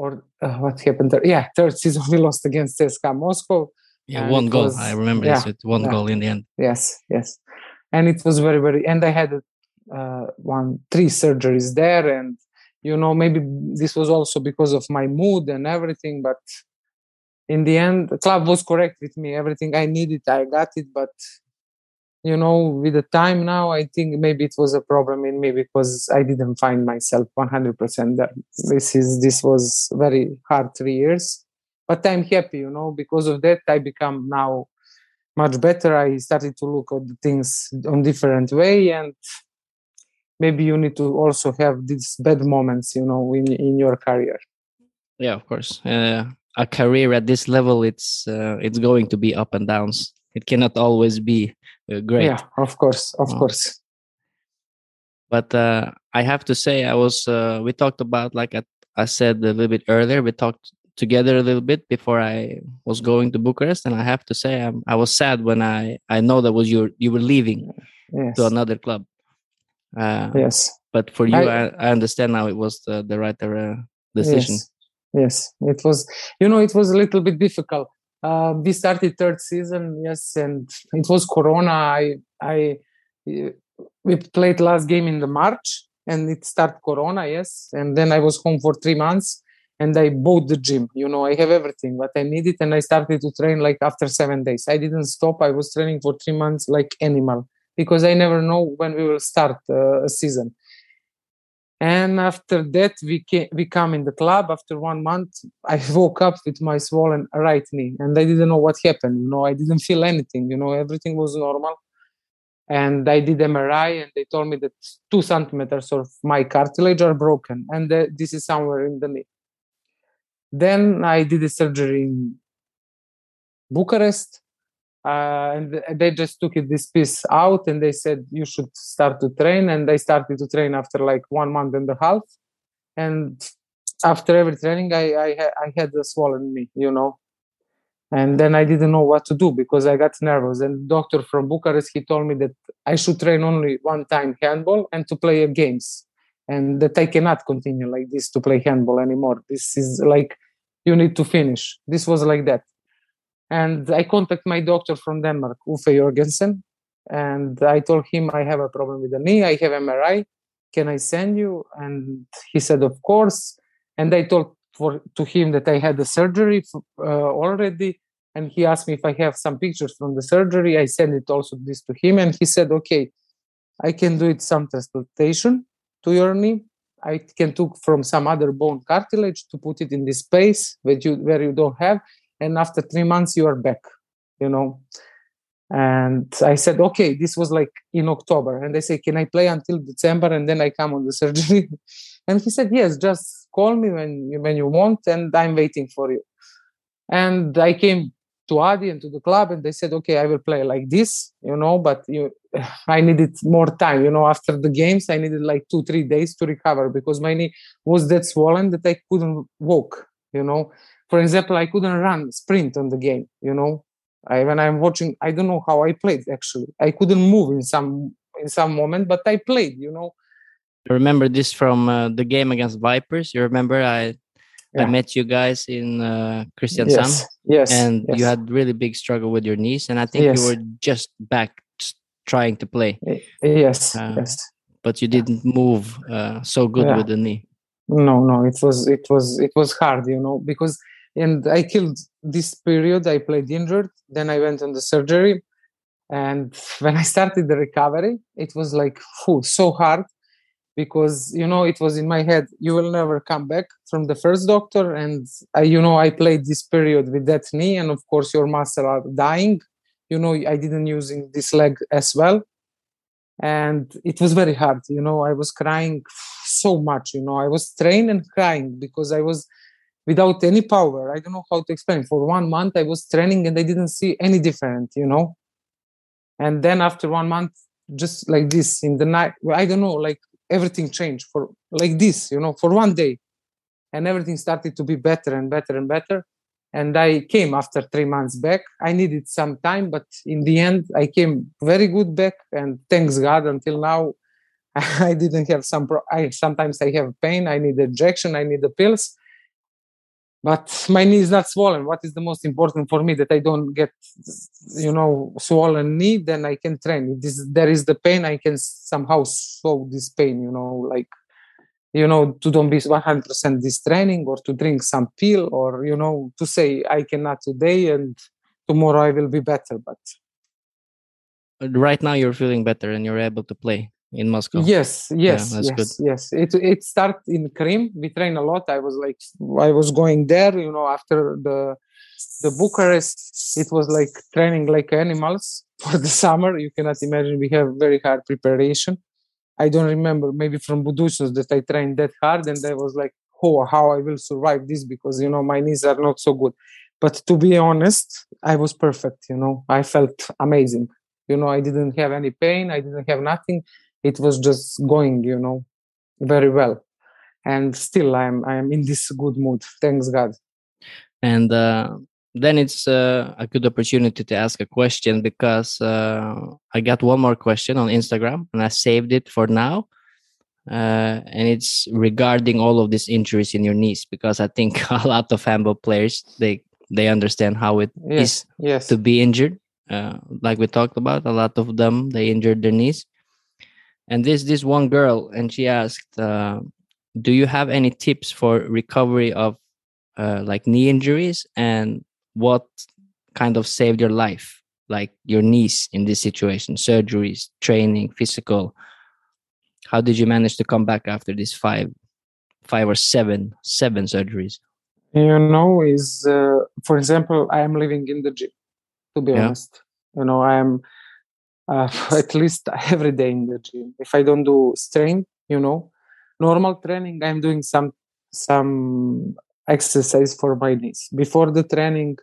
or uh, what happened there? Yeah, third season we lost against CSKA Moscow. Yeah, one goal. was- I remember yeah, one yeah. goal in the end. Yes, yes, and it was very very. And I had uh, one three surgeries there, and you know maybe this was also because of my mood and everything. But in the end, the club was correct with me. Everything I needed, I got it. But you know with the time now i think maybe it was a problem in me because i didn't find myself 100% there this is this was very hard three years but i'm happy you know because of that i become now much better i started to look at things on different way and maybe you need to also have these bad moments you know in in your career Yeah, of course. Uh, a career at this level, it's uh, it's going to be up and downs. It cannot always be great. yeah of course of Wow. course But uh, I have to say, I was. Uh, we talked about like I, I said a little bit earlier. We talked together a little bit before I was going to Bucharest, and I have to say, I'm, I was sad when I I know that was you you were leaving yes to another club. Uh, yes But for you, I, I- I, understand now it was the the right uh, decision. Yes. yes, it was. You know, it was a little bit difficult. Uh, we started third season, yes, and it was Corona. I, I, we played last game in the March, and it started Corona, yes, and then I was home for three months, and I bought the gym. You know, I have everything what I needed, and I started to train like after seven days. I didn't stop. I was training for three months like animal because I never know when we will start uh, a season and after that we came, we come in the club. After one month i woke up with my swollen right knee and i didn't know what happened you know. I didn't feel anything you know. Everything was normal. And i did mri and they told me that two centimeters of my cartilage are broken and that this is somewhere in the knee. Then i did a surgery in bucharest uh, and they just took it this piece out and they said you should start to train. And i started to train after like one month and a half. And after every training i i, I had a swollen knee you know? And then i didn't know what to do because i got nervous. And doctor from bucharest he told me that i should train only one time handball and to play games. And that i cannot continue like this to play handball anymore. This is like you need to finish. This was like that and I contact my doctor from Denmark, Uffe Jorgensen, and I told him I have a problem with the knee. I have MRI. Can I send you? And he said, of course. And I told for to him that I had the surgery uh, already, and he asked me if I have some pictures from the surgery. I sent it also this to him, and he said, okay, I can do it some transplantation to your knee. I can took from some other bone cartilage to put it in this space where you where you don't have, and after three months you are back you know? And i said okay this was like in october. And they say can i play until december and then i come on the surgery? And he said yes just call me when you when you want and i'm waiting for you. And i came to adi and to the club and they said okay i will play like this you know but you i needed more time you know? After the games i needed like two three days to recover because my knee was that swollen that i couldn't walk you know for example, I couldn't run sprint on the game. You know, I, when I'm watching, I don't know how I played. Actually, I couldn't move in some in some moment, but I played. You know. I remember this from uh, the game against Vipers. You remember I yeah. I met you guys in uh, Christian yes. Yes. And yes. you had really big struggle with your knees, and I think yes. you were just back trying to play. Yes. Uh, yes. But you didn't move uh, so good yeah. with the knee. No, no, it was it was it was hard, you know, because and i killed this period i played injured then i went on the surgery. And when i started the recovery it was like food so hard because you know it was in my head you will never come back from the first doctor. And I, you know i played this period with that knee and of course your muscle are dying. You know i didn't using this leg as well. And it was very hard you know i was crying so much you know i was trained and crying because i was without any power. I don't know how to explain. For one month, I was training and I didn't see any different, you know. And then after one month, just like this in the night, I don't know, like everything changed for like this, you know, for one day, and everything started to be better and better and better. And I came after three months back. I needed some time, but in the end, I came very good back. And thanks God, until now, I didn't have some. Pro- I sometimes I have pain. I need injection. I need the pills but my knee is not swollen. What is the most important for me that i don't get you know swollen knee then i can train. If this, there is the pain i can somehow solve this pain you know like you know to don't be 100% this training or to drink some pill or you know to say i cannot today and tomorrow i will be better but right now you're feeling better and you're able to play in Moscow. Yes, yes, yeah, yes, good. yes. It it started in Krim. We train a lot. I was like, I was going there. You know, after the the Bucharest, it was like training like animals for the summer. You cannot imagine. We have very hard preparation. I don't remember maybe from Budućnost that I trained that hard, and I was like, oh, how I will survive this because you know my knees are not so good. But to be honest, I was perfect. You know, I felt amazing. You know, I didn't have any pain. I didn't have nothing it was just going you know very well. And still i'm i'm in this good mood. Thanks god. And uh, then it's uh, a good opportunity to ask a question because uh, i got one more question on instagram and i saved it for now. Uh, and it's regarding all of these injuries in your knees because i think a lot of handball players they they understand how it yes, is yes. to be injured. Uh, like we talked about a lot of them they injured their knees and this this one girl and she asked uh, do you have any tips for recovery of uh, like knee injuries? And what kind of saved your life? Like your knees in this situation surgeries training physical. How did you manage to come back after these five five or seven seven surgeries? You know is uh, for example i am living in the gym to be yeah. honest. You know i am uh, at least every day in the gym. If I don't do strength, you know, normal training, I'm doing some some exercise for my knees. Before the training,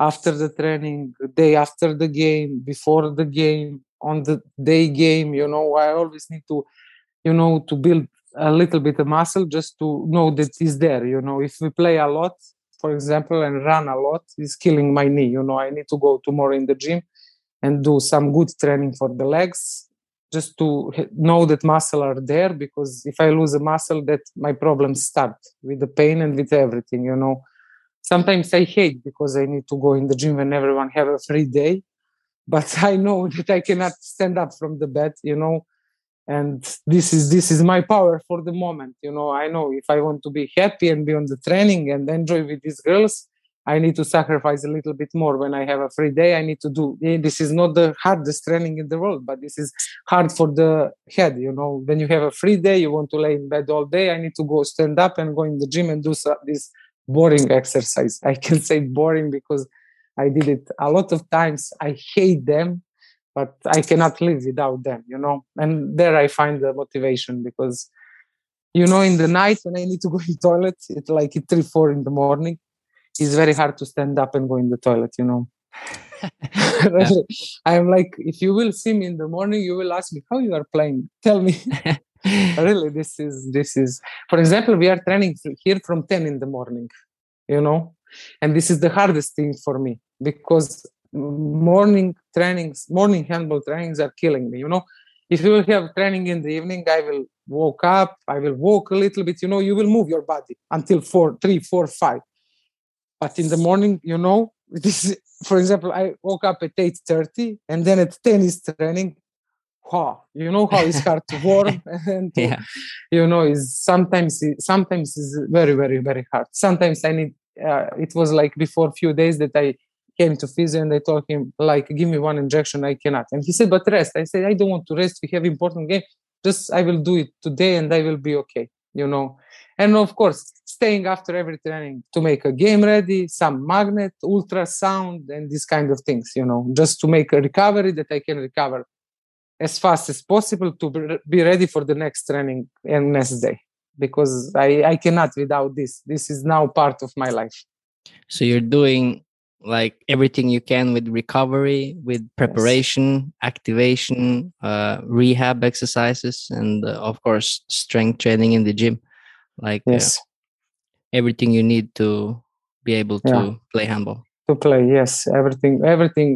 after the training, day after the game, before the game, on the day game. You know, I always need to, you know, to build a little bit of muscle just to know that it's there. You know, if we play a lot, for example, and run a lot, it's killing my knee. You know, I need to go tomorrow in the gym and do some good training for the legs just to know that muscle are there because if i lose a muscle that my problems start with the pain and with everything you know. Sometimes i hate because i need to go in the gym when everyone have a free day but i know that i cannot stand up from the bed you know and this is this is my power for the moment you know. I know if i want to be happy and be on the training and enjoy with these girls i need to sacrifice a little bit more when i have a free day i need to do eh, this is not the hardest training in the world but this is hard for the head you know when you have a free day you want to lay in bed all day i need to go stand up and go in the gym and do this boring exercise i can say boring because i did it a lot of times i hate them but I cannot live without them, you know. And there I find the motivation because, you know, in the night when I need to go in the toilet, it's like at three, four in the morning. It's very hard to stand up and go in the toilet, you know. I'm like, if you will see me in the morning, you will ask me how you are playing. Tell me. really, this is this is. For example, we are training here from ten in the morning, you know, and this is the hardest thing for me because morning trainings, morning handball trainings are killing me. You know, if you will have training in the evening, I will woke up, I will walk a little bit. You know, you will move your body until four, three, four, five. But in the morning, you know, this. For example, I woke up at eight thirty, and then at ten is training. Wow, you know how it's hard to warm and to, yeah. you know is sometimes sometimes is very very very hard. Sometimes I need. Uh, it was like before a few days that I came to physio and I told him like give me one injection I cannot and he said but rest I said I don't want to rest we have important game just I will do it today and I will be okay you know and of course staying after every training to make a game ready some magnet ultrasound and these kind of things you know just to make a recovery that I can recover as fast as possible to be ready for the next training and next day because I, I cannot without this this is now part of my life so you're doing like everything you can with recovery with preparation yes. activation uh, rehab exercises and uh, of course strength training in the gym like uh, yes. Uh, everything you need to be able to yeah. play handball to play yes everything everything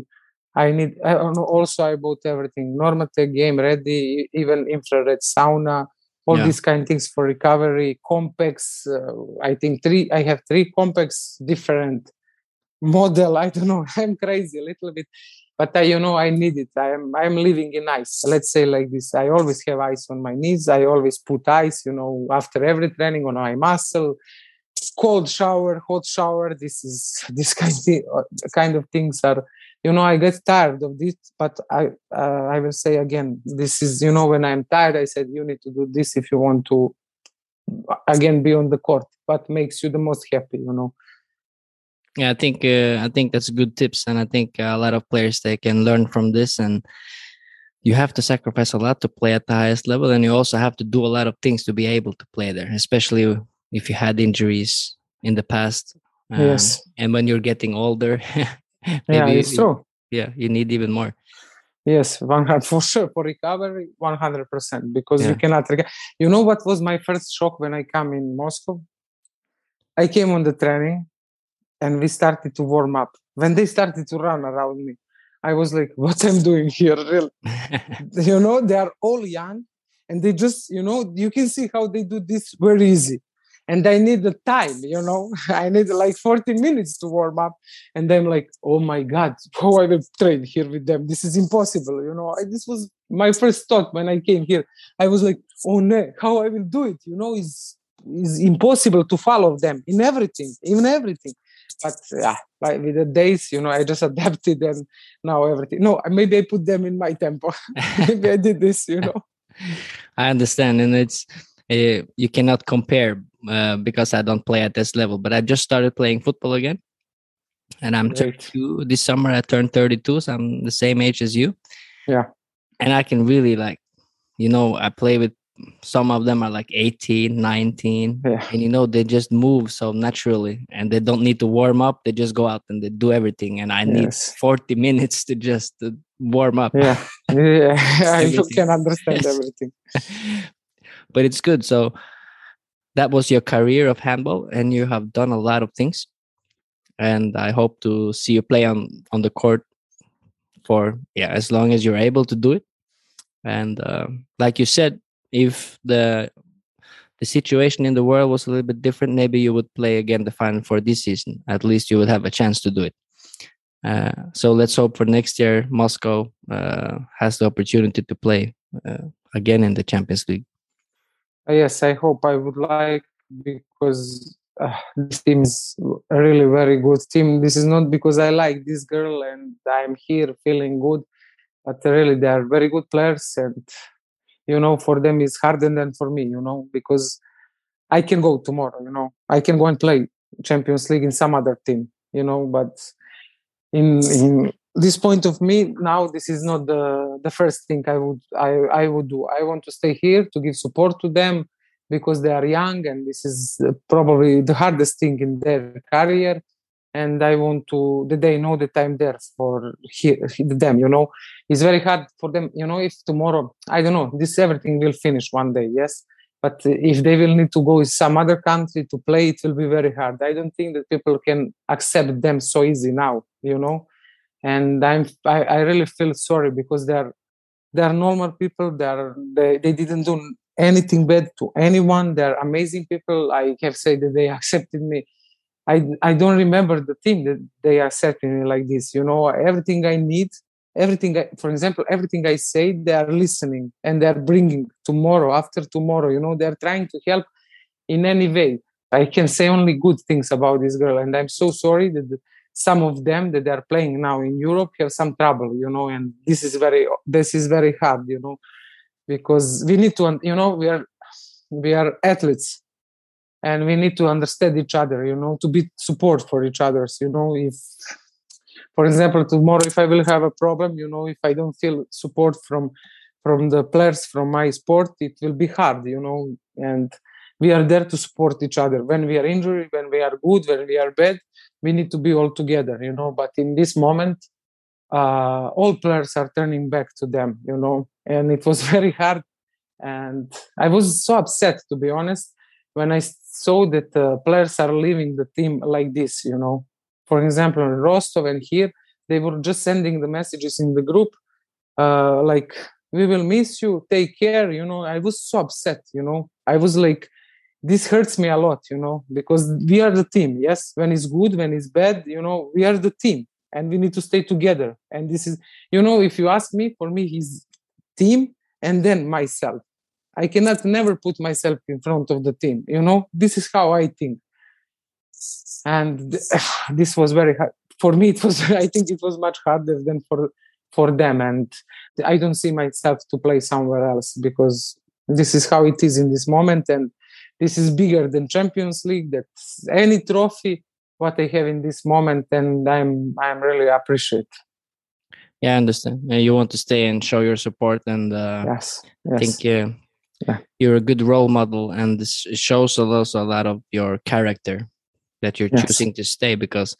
i need I, also i bought everything normatec game ready even infrared sauna all yeah. these kind of things for recovery complex uh, i think three i have three complex different model i don't know i'm crazy a little bit but I, you know i need it i'm i'm living in ice let's say like this i always have ice on my knees i always put ice you know after every training on my muscle cold shower hot shower this is this kind of, kind of things are you know i get tired of this but i uh, i will say again this is you know when i'm tired i said you need to do this if you want to again be on the court. What makes you the most happy you know? Yeah i think uh, i think that's good tips and i think a lot of players they can learn from this and you have to sacrifice a lot to play at the highest level and you also have to do a lot of things to be able to play there especially if you had injuries in the past um, yes and when you're getting older yeah it's you, true yeah you need even more yes 100 for sure for recovery 100% because yeah. you cannot rec- you know what was my first shock when i come in moscow i came on the training and we started to warm up. When they started to run around me, I was like, what am I'm doing here, really? you know, they are all young and they just, you know, you can see how they do this very easy. And I need the time, you know, I need like 40 minutes to warm up. And then like, oh my God, how I will train here with them. This is impossible, you know. I, this was my first thought when I came here. I was like, oh no, how I will do it, you know, is is impossible to follow them in everything, in everything but yeah like with the days you know i just adapted and now everything no maybe i put them in my tempo maybe i did this you know i understand and it's uh, you cannot compare uh, because i don't play at this level but i just started playing football again and i'm Great. 32 this summer i turned 32 so i'm the same age as you yeah and i can really like you know i play with some of them are like 18 19 Yeah. and you know they just move so naturally and they don't need to warm up they just go out and they do everything and i need 40 minutes to just uh, warm up Yeah, yeah. I Everything. can understand Yes. everything. But it's good. So that was your career of handball and you have done a lot of things. And i hope to see you play on on the court for yeah as long as you're able to do it. And uh, like you said if the the situation in the world was a little bit different maybe you would play again the final for this season. At least you would have a chance to do it. Uh, so let's hope for next year moscow uh, has the opportunity to play uh, again in the champions league Yes, I hope I would like because uh, this team is really very good team. This is not because I like this girl and I'm here feeling good, but really they are very good players, and you know for them it's harder than for me, you know, because I can go tomorrow, you know, I can go and play Champions League in some other team, you know, but in in this point of me now this is not the the first thing i would i i would do. I want to stay here to give support to them because they are young and this is uh, probably the hardest thing in their career. And i want to that they know that i'm there for here, them you know. It's very hard for them you know if tomorrow i don't know this everything will finish one day yes. But if they will need to go in some other country to play it will be very hard. I don't think that people can accept them so easy now you know and i'm i, I really feel sorry because they're they're normal people. They're they, they didn't do anything bad to anyone. They're amazing people. I have said that they accepted me. I i don't remember the team that they accepted me like this you know? Everything i need everything I, for example everything i say they are listening and they're bringing tomorrow after tomorrow you know? They're trying to help in any way. I can say only good things about this girl. And i'm so sorry that some of them that they are playing now in Europe have some trouble, you know, and this is very this is very hard, you know, because we need to, you know, we are we are athletes, and we need to understand each other, you know, to be support for each others, you know, if for example tomorrow if I will have a problem, you know, if I don't feel support from from the players from my sport, it will be hard, you know, and we are there to support each other. When we are injured, when we are good, when we are bad we need to be all together you know. But in this moment uh, all players are turning back to them you know. And it was very hard. And i was so upset to be honest when i saw that uh, players are leaving the team like this you know. For example in rostov and here they were just sending the messages in the group uh, like we will miss you. Take care you know. I was so upset you know. I was like this hurts me a lot you know because we are the team. Yes when it's good when it's bad you know we are the team and we need to stay together. And this is you know if you ask me for me he's team and then myself. I cannot never put myself in front of the team you know? This is how i think. And th- this was very hard. For me it was i think it was much harder than for for them. And i don't see myself to play somewhere else because this is how it is in this moment. And this is bigger than champions league that's any trophy what i have in this moment and i'm i'm really appreciate yeah i understand you want to stay and show your support and uh, yes, i yes. think uh, Yeah. you're a good role model and this shows also a lot of your character that you're Yes. choosing to stay because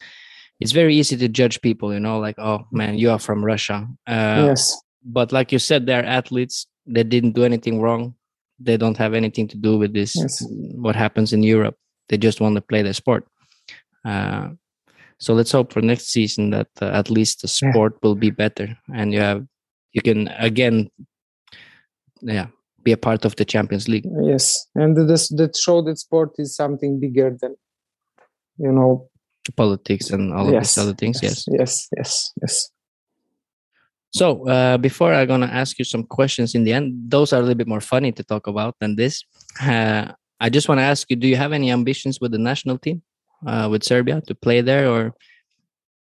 it's very easy to judge people you know like oh man you are from russia uh, yes but like you said they're athletes they didn't do anything wrong they don't have anything to do with this Yes. what happens in europe. They just want to play their sport. Uh, so let's hope for next season that uh, at least the Yeah. sport will be better and you have you can again yeah be a part of the champions league. Yes. And this that show that sport is something bigger than you know politics and all of these other things yes. Yes. Yes. Yes so uh, before i'm going to ask you some questions in the end those are a little bit more funny to talk about than this. Uh, i just want to ask you do you have any ambitions with the national team uh, with serbia to play there or?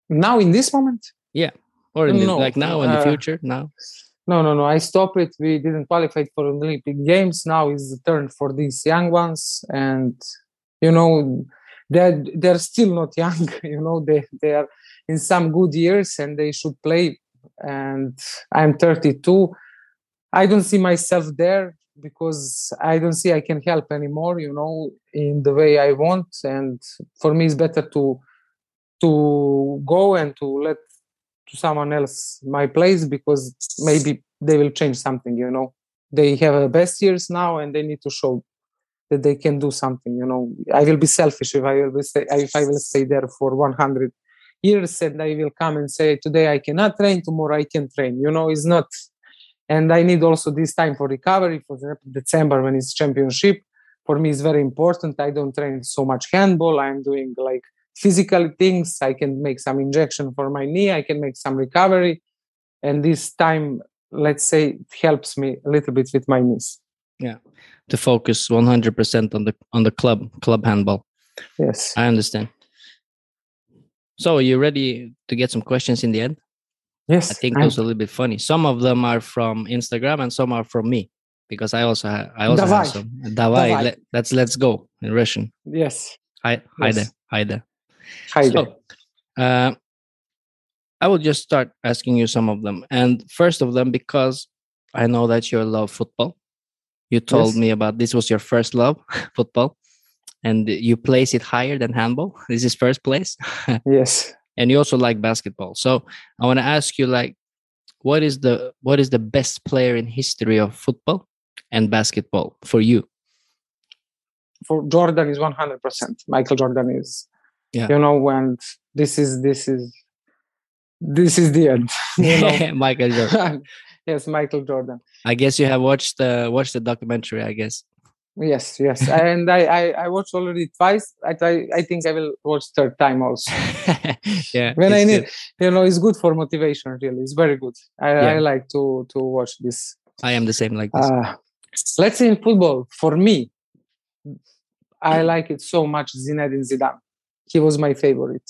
Now in this moment? Yeah, or in the, like now in the uh, future now? No no no i stopped it. We didn't qualify for the olympic games. Now is the turn for these young ones and you know they're they're still not young you know they they are in some good years and they should play and i'm 32 i don't see myself there because I don't see I can help anymore, you know, in the way I want. And for me, it's better to to go and to let to someone else my place because maybe they will change something, you know. They have a best years now and they need to show that they can do something, you know. I will be selfish if I will stay if I will stay there for 100 years and I will come and say today I cannot train, tomorrow I can train. You know, it's not and i need also this time for recovery for example december when it's championship. For me is very important. I don't train so much handball. I'm doing like physical things. I can make some injection for my knee. I can make some recovery. And this time let's say helps me a little bit with my knees. Yeah. To focus 100% on the on the club club handball. Yes. I understand so, are you ready to get some questions in the end? Yes. I think I'm... a little bit funny. Some of them are from Instagram and some are from me because I also I also Davai. have some. Davai. Let, that's let's go in Russian. Yes. Hi, hi there. Hi there. Hi there. Uh, I will just start asking you some of them. And first of them, because I know that you love football. You told yes. me about this was your first love, football and you place it higher than handball. This is first place. Yes. and you also like basketball so i want to ask you like what is the what is the best player in history of football and basketball for you For Jordan is 100%. Michael Jordan is, Yeah. you know, when this is, this is, this is the end. You know? michael jordan yes, Michael Jordan. i guess you have watched the watched the documentary i guess Yes, yes. and I, I, I watched already twice. I, I, I think I will watch third time also. yeah when I need, good. you know, it's good for motivation. Really, it's very good. I, Yeah. I like to to watch this. i am the same like this Uh, let's say in football, for me, I like it so much. Zinedine Zidane, he was my favorite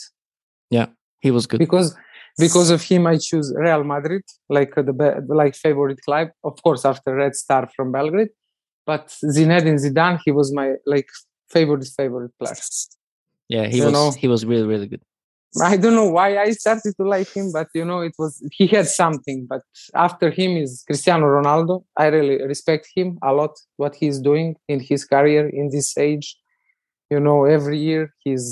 Yeah, he was good because because of him I choose Real Madrid like uh, the like favorite club. Of course, after Red Star from Belgrade, but Zinedine Zidane, he was my like favorite favorite player. yeah he you was know- he was really really good I don't know why I started to like him, but you know, it was he had something. But after him is Cristiano Ronaldo. I really respect him a lot. What he's doing in his career in this age, you know, every year he's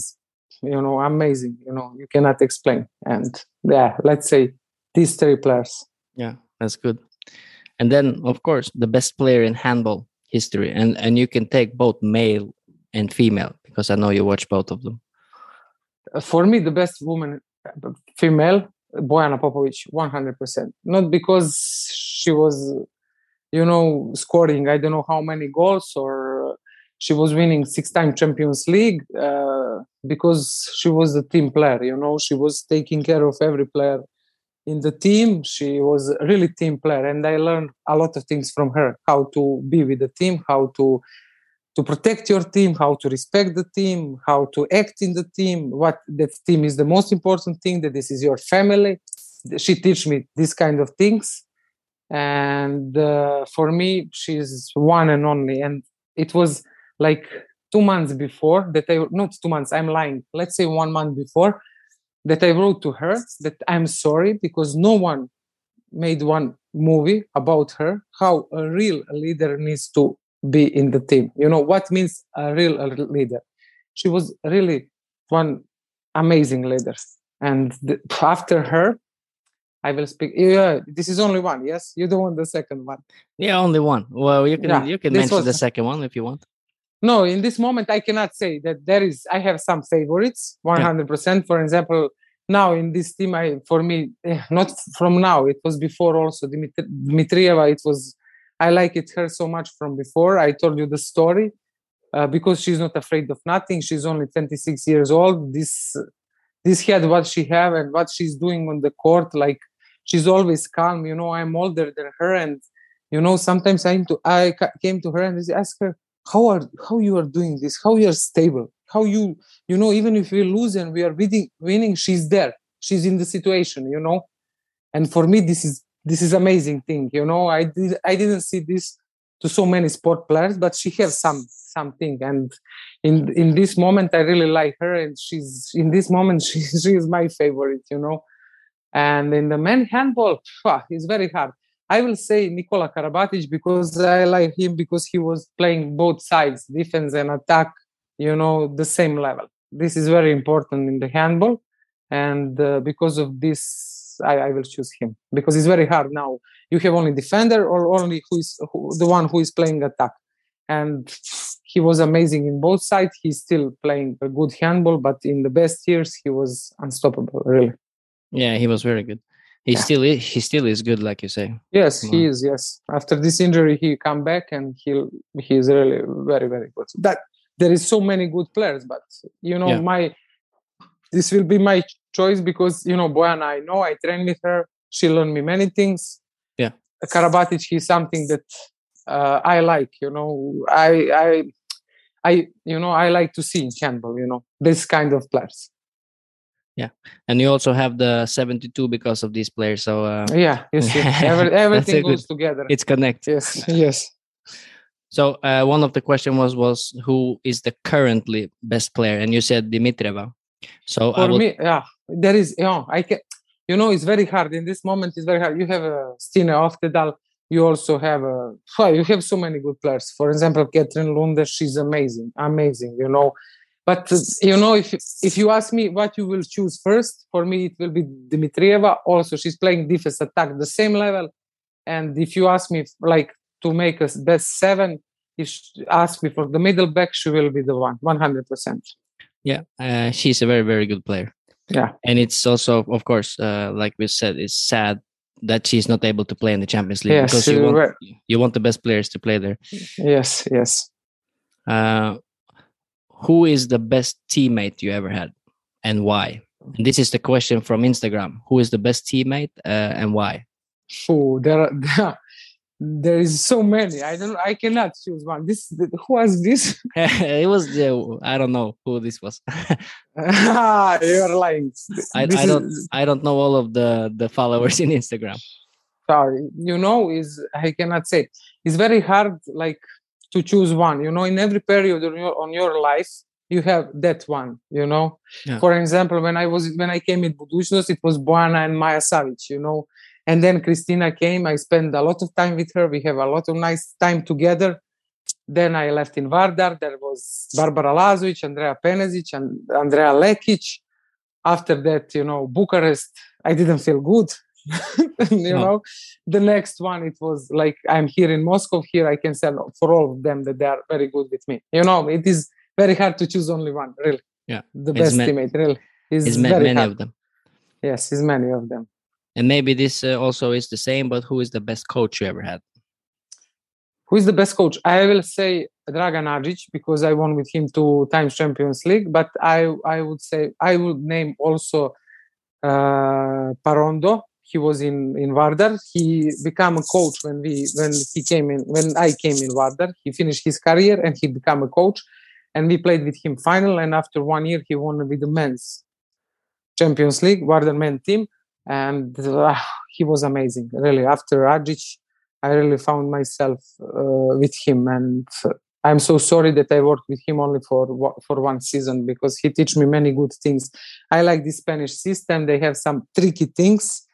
you know amazing. You know, you cannot explain. And yeah, let's say these three players. yeah that's good and then of course the best player in handball history. And and you can take both male and female because i know you watch both of them. For me the best woman uh, female Bojana Popović 100% not because she was you know scoring I don't know how many goals or she was winning six time Champions League uh, because she was a team player you know she was taking care of every player in the team she was a really team player and I learned a lot of things from her how to be with the team how to to protect your team, how to respect the team, how to act in the team, what that team is the most important thing, that this is your family. She teach me these kind of things. And uh, for me, she's one and only. And it was like two months before that I, not two months, I'm lying. Let's say one month before that I wrote to her that I'm sorry because no one made one movie about her, how a real leader needs to be in the team. You know what means a real leader. She was really one amazing leader, and the, after her, I will speak. Yeah, this is only one. Yes, you don't want the second one. yeah only one well you can Yeah, you can mention was- the second one if you want No, in this moment, I cannot say that there is. I have some favorites, one hundred percent. For example, now in this team, I for me, eh, not from now. It was before also Dimitri, Dmitrieva. It was. I like it her so much from before. I told you the story uh, because she's not afraid of nothing. She's only twenty six years old. This this had what she have and what she's doing on the court. Like she's always calm. You know, I'm older than her, and you know sometimes I to I ca- came to her and asked her how are how you are doing this? How you are stable? How you you know even if we lose and we are winning winning she's there. She's in the situation you know? And for me this is this is amazing thing you know? I did i didn't see this to so many sport players but she has some something. And in in this moment i really like her and she's in this moment she, she is my favorite you know? And in the men handball phew, it's very hard I will say Nikola Karabatic because I like him because he was playing both sides, defense and attack, you know, the same level. This is very important in the handball, and uh, because of this, I, I, will choose him because it's very hard now. You have only defender or only who is who, the one who is playing attack, and he was amazing in both sides. He's still playing a good handball, but in the best years, he was unstoppable. Really. Yeah, he was very good. He yeah. still is. He still is good, like you say. Yes, he is. Yes, after this injury, he come back and he he is really very very good. That there is so many good players, but you know yeah. my this will be my choice because you know Bojana. I know I train with her. She learned me many things. Yeah, Karabatic is something that uh, I like. You know, I I I you know I like to see in handball. You know, this kind of players yeah. And you also have the 72 because of these players so uh, yeah you see Every, everything goes good, together. It's connected. Yes. Yes. So uh, one of the question was was who is the currently best player? And you said dimitrieva so for will... me yeah there is you know i can you know it's very hard. In this moment it's very hard. You have a uh, Stine Oftedal. You also have a well, you have so many good players. For example Katrine Lunde she's amazing amazing you know but you know, if if you ask me what you will choose first, for me it will be Dimitrieva. Also, she's playing defense attack the same level. And if you ask me like to make a best seven, if ask me for the middle back, she will be the one, one hundred percent. Yeah, uh, she's a very very good player. Yeah, and it's also, of course, uh, like we said, it's sad that she's not able to play in the Champions League yes, because you want you want the best players to play there. Yes, yes. Uh, who is the best teammate you ever had and why? And this is the question from Instagram. Who is the best teammate uh, and why? Oh, there, are, there, is so many. I don't. I cannot choose one. This who was this? it was the I don't know who this was. You're lying. I, I don't. Is, I don't know all of the the followers in Instagram. Sorry, you know, is I cannot say. It's very hard. Like to choose one you know in every period on your, on your life you have that one you know? Yeah. for example when i was when i came in Budućnost, it was Bojana and Maja Savić you know? And then cristina came i spent a lot of time with her we have a lot of nice time together. Then i left in vardar there was Barbara Lazović Andrea Penezić and Andrea Lekić. After that you know bucharest i didn't feel good you no. know? The next one it was like i'm here in moscow here i can sell for all of them that they are very good with me. You know it is very hard to choose only one really. Yeah. The best ma- teammate really is many hard. of them. Yes is many of them. And maybe this uh, also is the same but who is the best coach you ever had? Who is the best coach? I will say dragan Adžić because i won with him two times champions league but i i would say i would name also uh, Parrondo he was in in Vardar. He became a coach when we when he came in when I came in Vardar. He finished his career and he became a coach, and we played with him final. And after one year, he won with the men's Champions League Vardar men team, and uh, he was amazing. Really, after Adžić, I really found myself uh, with him, and I'm so sorry that I worked with him only for for one season because he teach me many good things. I like the Spanish system. They have some tricky things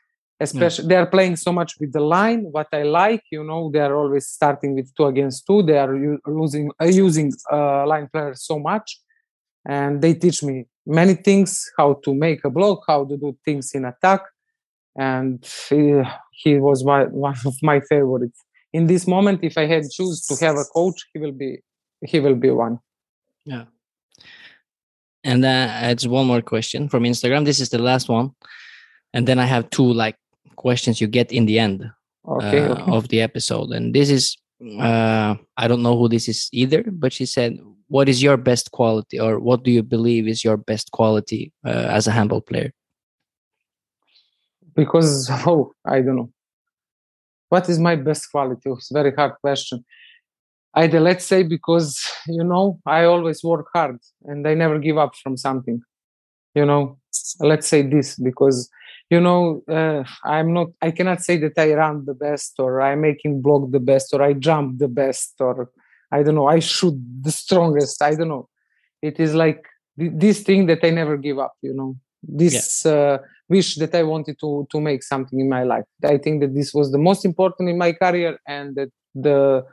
especially yeah. they are playing so much with the line what i like you know they are always starting with two against two they are using uh, using uh, line players so much. And they teach me many things how to make a block how to do things in attack. And he, he was my, one of my favorites. In this moment if i had choose to have a coach he will be he will be one. Yeah. And uh, it's one more question from instagram. This is the last one. And then i have two like questions you get in the end okay, uh, okay. of the episode. And this is, uh, I don't know who this is either, but she said, What is your best quality, or what do you believe is your best quality uh, as a handball player? Because, oh, I don't know. What is my best quality? It's a very hard question. Either let's say because you know I always work hard and I never give up from something. You know, let's say this because you know uh, i'm not i cannot say that i run the best or i'm making block the best or i jump the best or i don't know i shoot the strongest i don't know it is like th- this thing that i never give up you know this yeah. uh, wish that I wanted to to make something in my life. I think that this was the most important in my career and that the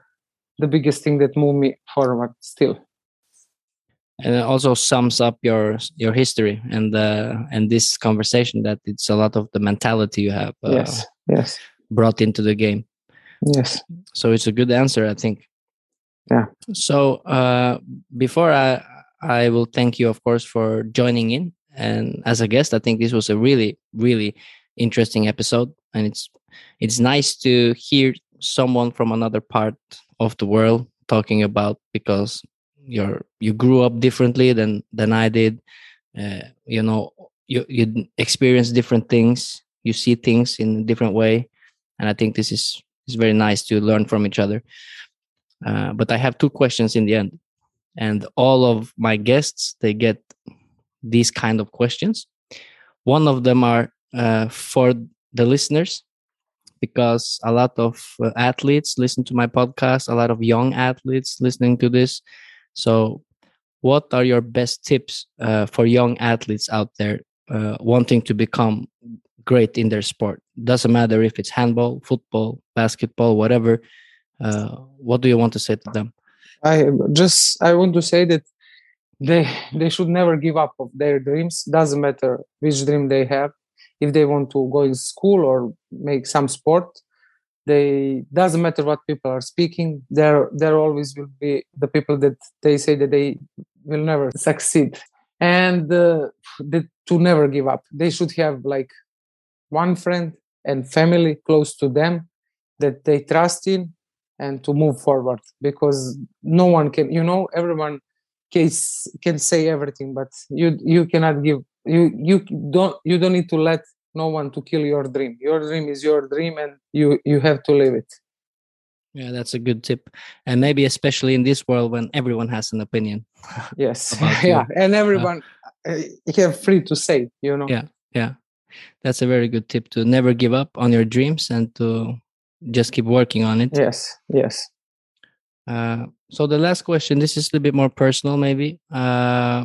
the biggest thing that moved me forward still. And it also sums up your your history and uh, and this conversation that it's a lot of the mentality you have uh, yes, yes, brought into the game. yes. So it's a good answer, I think. Yeah. So uh, before I I will thank you, of course, for joining in and as a guest. I think this was a really really interesting episode, and it's it's nice to hear someone from another part of the world talking about because you're you grew up differently than than I did. Uh, you know, you you experience different things. You see things in a different way, and I think this is is very nice to learn from each other. Uh, but I have two questions in the end, and all of my guests they get these kind of questions. One of them are uh, for the listeners because a lot of uh, athletes listen to my podcast, a lot of young athletes listening to this. So, what are your best tips uh, for young athletes out there uh, wanting to become great in their sport? Doesn't matter if it's handball, football, basketball, whatever. Uh, what do you want to say to them? I just I want to say that they they should never give up of their dreams. Doesn't matter which dream they have. If they want to go in school or make some sport, they doesn't matter what people are speaking. There there always will be the people that they say that they will never succeed, and uh, that to never give up. They should have like one friend and family close to them that they trust in and to move forward because no one can you know everyone can, can say everything but you you cannot give you you don't you don't need to let no one to kill your dream your dream is your dream and you you have to live it Yeah, that's a good tip, and maybe especially in this world when everyone has an opinion. yes About you. yeah and everyone uh, have free to say you know Yeah. Yeah, that's a very good tip to never give up on your dreams and to just keep working on it. yes yes Uh, so the last question, this is a little bit more personal, maybe. Uh,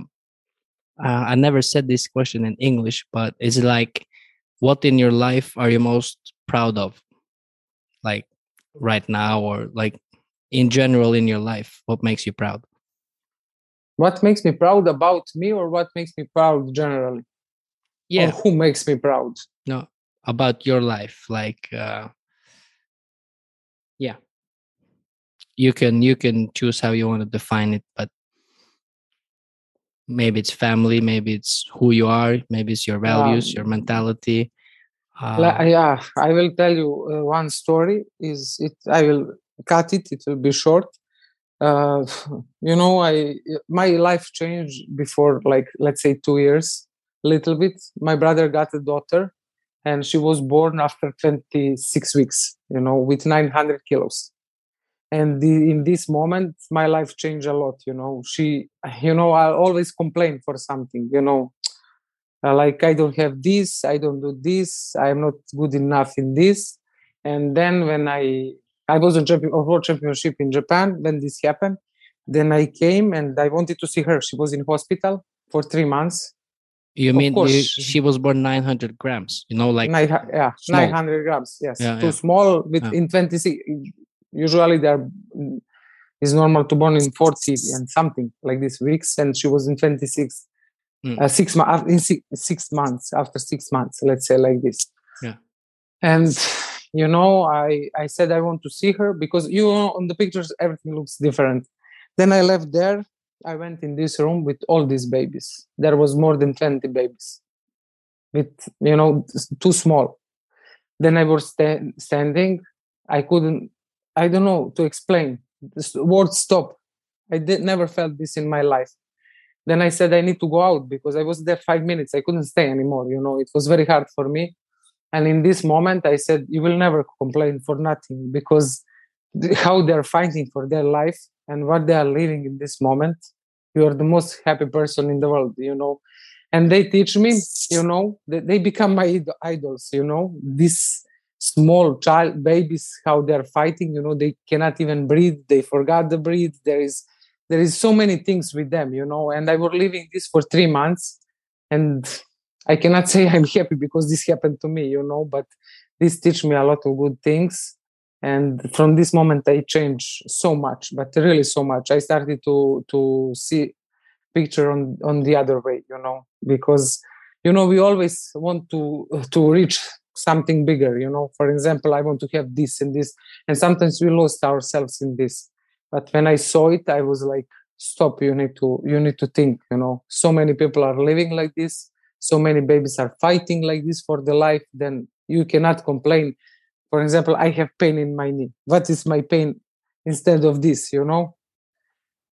uh, I never said this question in English, but it's it like, what in your life are you most proud of, like right now, or like in general in your life? What makes you proud? what makes me proud about me or what makes me proud generally Yeah, or who makes me proud no, about your life, like, uh, yeah, you can you can choose how you want to define it, but maybe it's family, maybe it's who you are, maybe it's your values, your mentality. Uh, yeah i will tell you uh, one story is it i will cut it it will be short. Uh, you know i my life changed before like let's say two years little bit. My brother got a daughter and she was born after 26 weeks you know with 900 kilos and the, in this moment my life changed a lot you know. She you know i always complain for something you know. Uh, like i don't have this i don't do this i'm not good enough in this. And then when i i was on champion world championship in japan when this happened. Then i came and i wanted to see her. She was in hospital for three months. You of mean you, she was born 900 grams, you know, like, Nine yeah small. 900 grams yes. Yeah, too yeah. small with Yeah. in 26 usually they're normal to born in 40 and something like this weeks and she was in 26 Mm. uh, six months in six, six months after six months let's say like this. Yeah. and you know i i said i want to see her because you know on the pictures everything looks different. Then i left there i went in this room with all these babies. There was more than 20 babies. With you know too small. Then i was sta- standing i couldn't i don't know to explain. This word stop. I did never felt this in my life. Then i said i need to go out because i was there five minutes. I couldn't stay anymore you know. It was very hard for me. And in this moment i said you will never complain for nothing because how they're fighting for their life and what they are living in this moment you are the most happy person in the world you know. And they teach me you know they, they become my idols you know. This small child babies how they're fighting you know they cannot even breathe they forgot to breathe there is there is so many things with them you know and i were living this for three months and I cannot say I'm happy because this happened to me, you know, but this teach me a lot of good things. And from this moment, I changed so much, but really so much. I started to to see picture on on the other way, you know, because you know we always want to to reach something bigger you know. For example i want to have this and this and sometimes we lost ourselves in this. But when i saw it i was like stop you need to you need to think you know. So many people are living like this. So many babies are fighting like this for the life then you cannot complain. For example i have pain in my knee. What is my pain instead of this you know?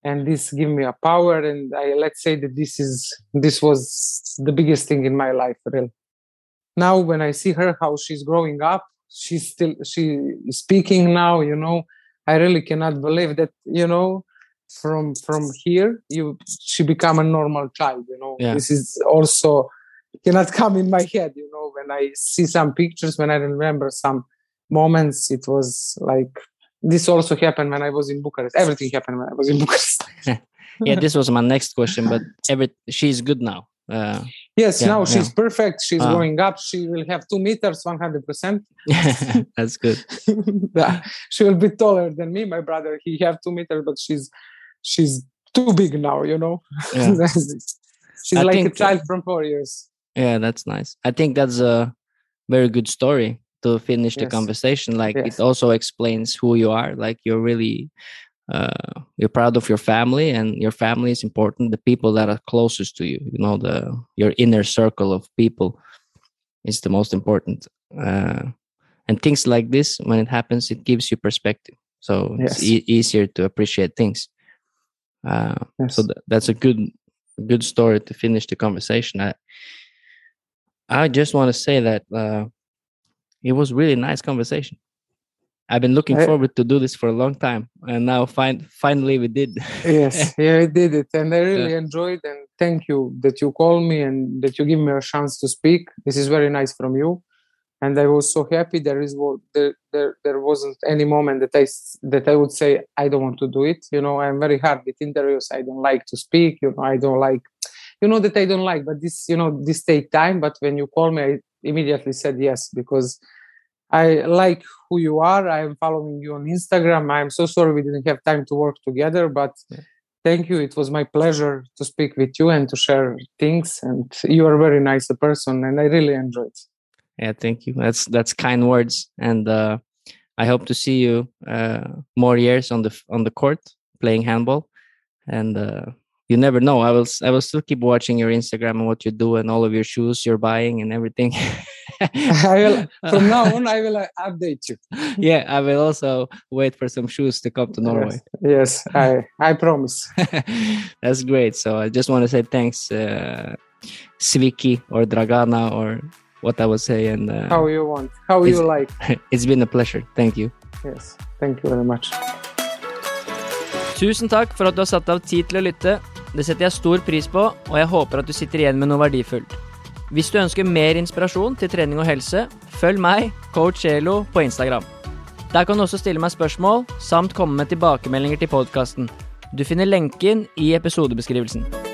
And this give me a power and i let's say that this is this was the biggest thing in my life really now when i see her how she's growing up she's still she is speaking now you know. I really cannot believe that you know from from here you she become a normal child you know. Yeah. this is also cannot come in my head you know. When i see some pictures when i remember some moments it was like this also happened when i was in bucharest. Everything happened when i was in bucharest. Yeah, this was my next question, but every she's good now. Uh, yes Yeah, now she's yeah. perfect she's Ah. growing up she will have two meters 100 percent that's good. She will be taller than me my brother he have two meters but she's she's too big now you know Yeah. she's I like a child from four years Yeah, that's nice. I think that's a very good story to finish the conversation. Like Yes. it also explains who you are. Like you're really uh you're proud of your family and your family is important. The people that are closest to you, you know, the your inner circle of people is the most important. Uh and things like this, when it happens, it gives you perspective. So it's e- easier to appreciate things. Uh Yes. so th- that's a good good story to finish the conversation i i just want to say that uh it was really nice conversation i've been looking I- forward to do this for a long time and now fin- finally we did. Yes yeah i did it and i really enjoyed and thank you that you called me and that you give me a chance to speak. This is very nice from you and i was so happy there is there there, there wasn't any moment that i that i would say i don't want to do it you know i'm very hard with interviews i don't like to speak you know i don't like you know that i don't like but this you know this take time but when you call me i immediately said yes because I like who you are. I am following you on Instagram. I am so sorry we didn't have time to work together, but Yeah. thank you. It was my pleasure to speak with you and to share things. And you are a very nice person, and I really enjoyed. yeah thank you that's that's kind words and uh i hope to see you uh more years on the on the court playing handball and uh you never know i will I will still keep watching your instagram and what you do and all of your shoes you're buying and everything I will, from now on, I will uh, update you. yeah, I will also wait for some shoes to come to Norway. Yes, yes I I promise. That's great. So I just want to say thanks, uh, Sviki or Dragana or what I would say. And uh, How you want, how you like. it's been a pleasure. Thank you. Yes, thank you very much. Tusen takk for at du har satt av tid til å lytte. Det setter jeg stor pris på, og jeg håper at du sitter igjen med noe verdifullt. Hvis du ønsker mer inspirasjon til trening og helse, følg meg, coach Elo, på Instagram. Der kan du også stille meg spørsmål, samt komme med tilbakemeldinger til podkasten. Du finner lenken i episodebeskrivelsen.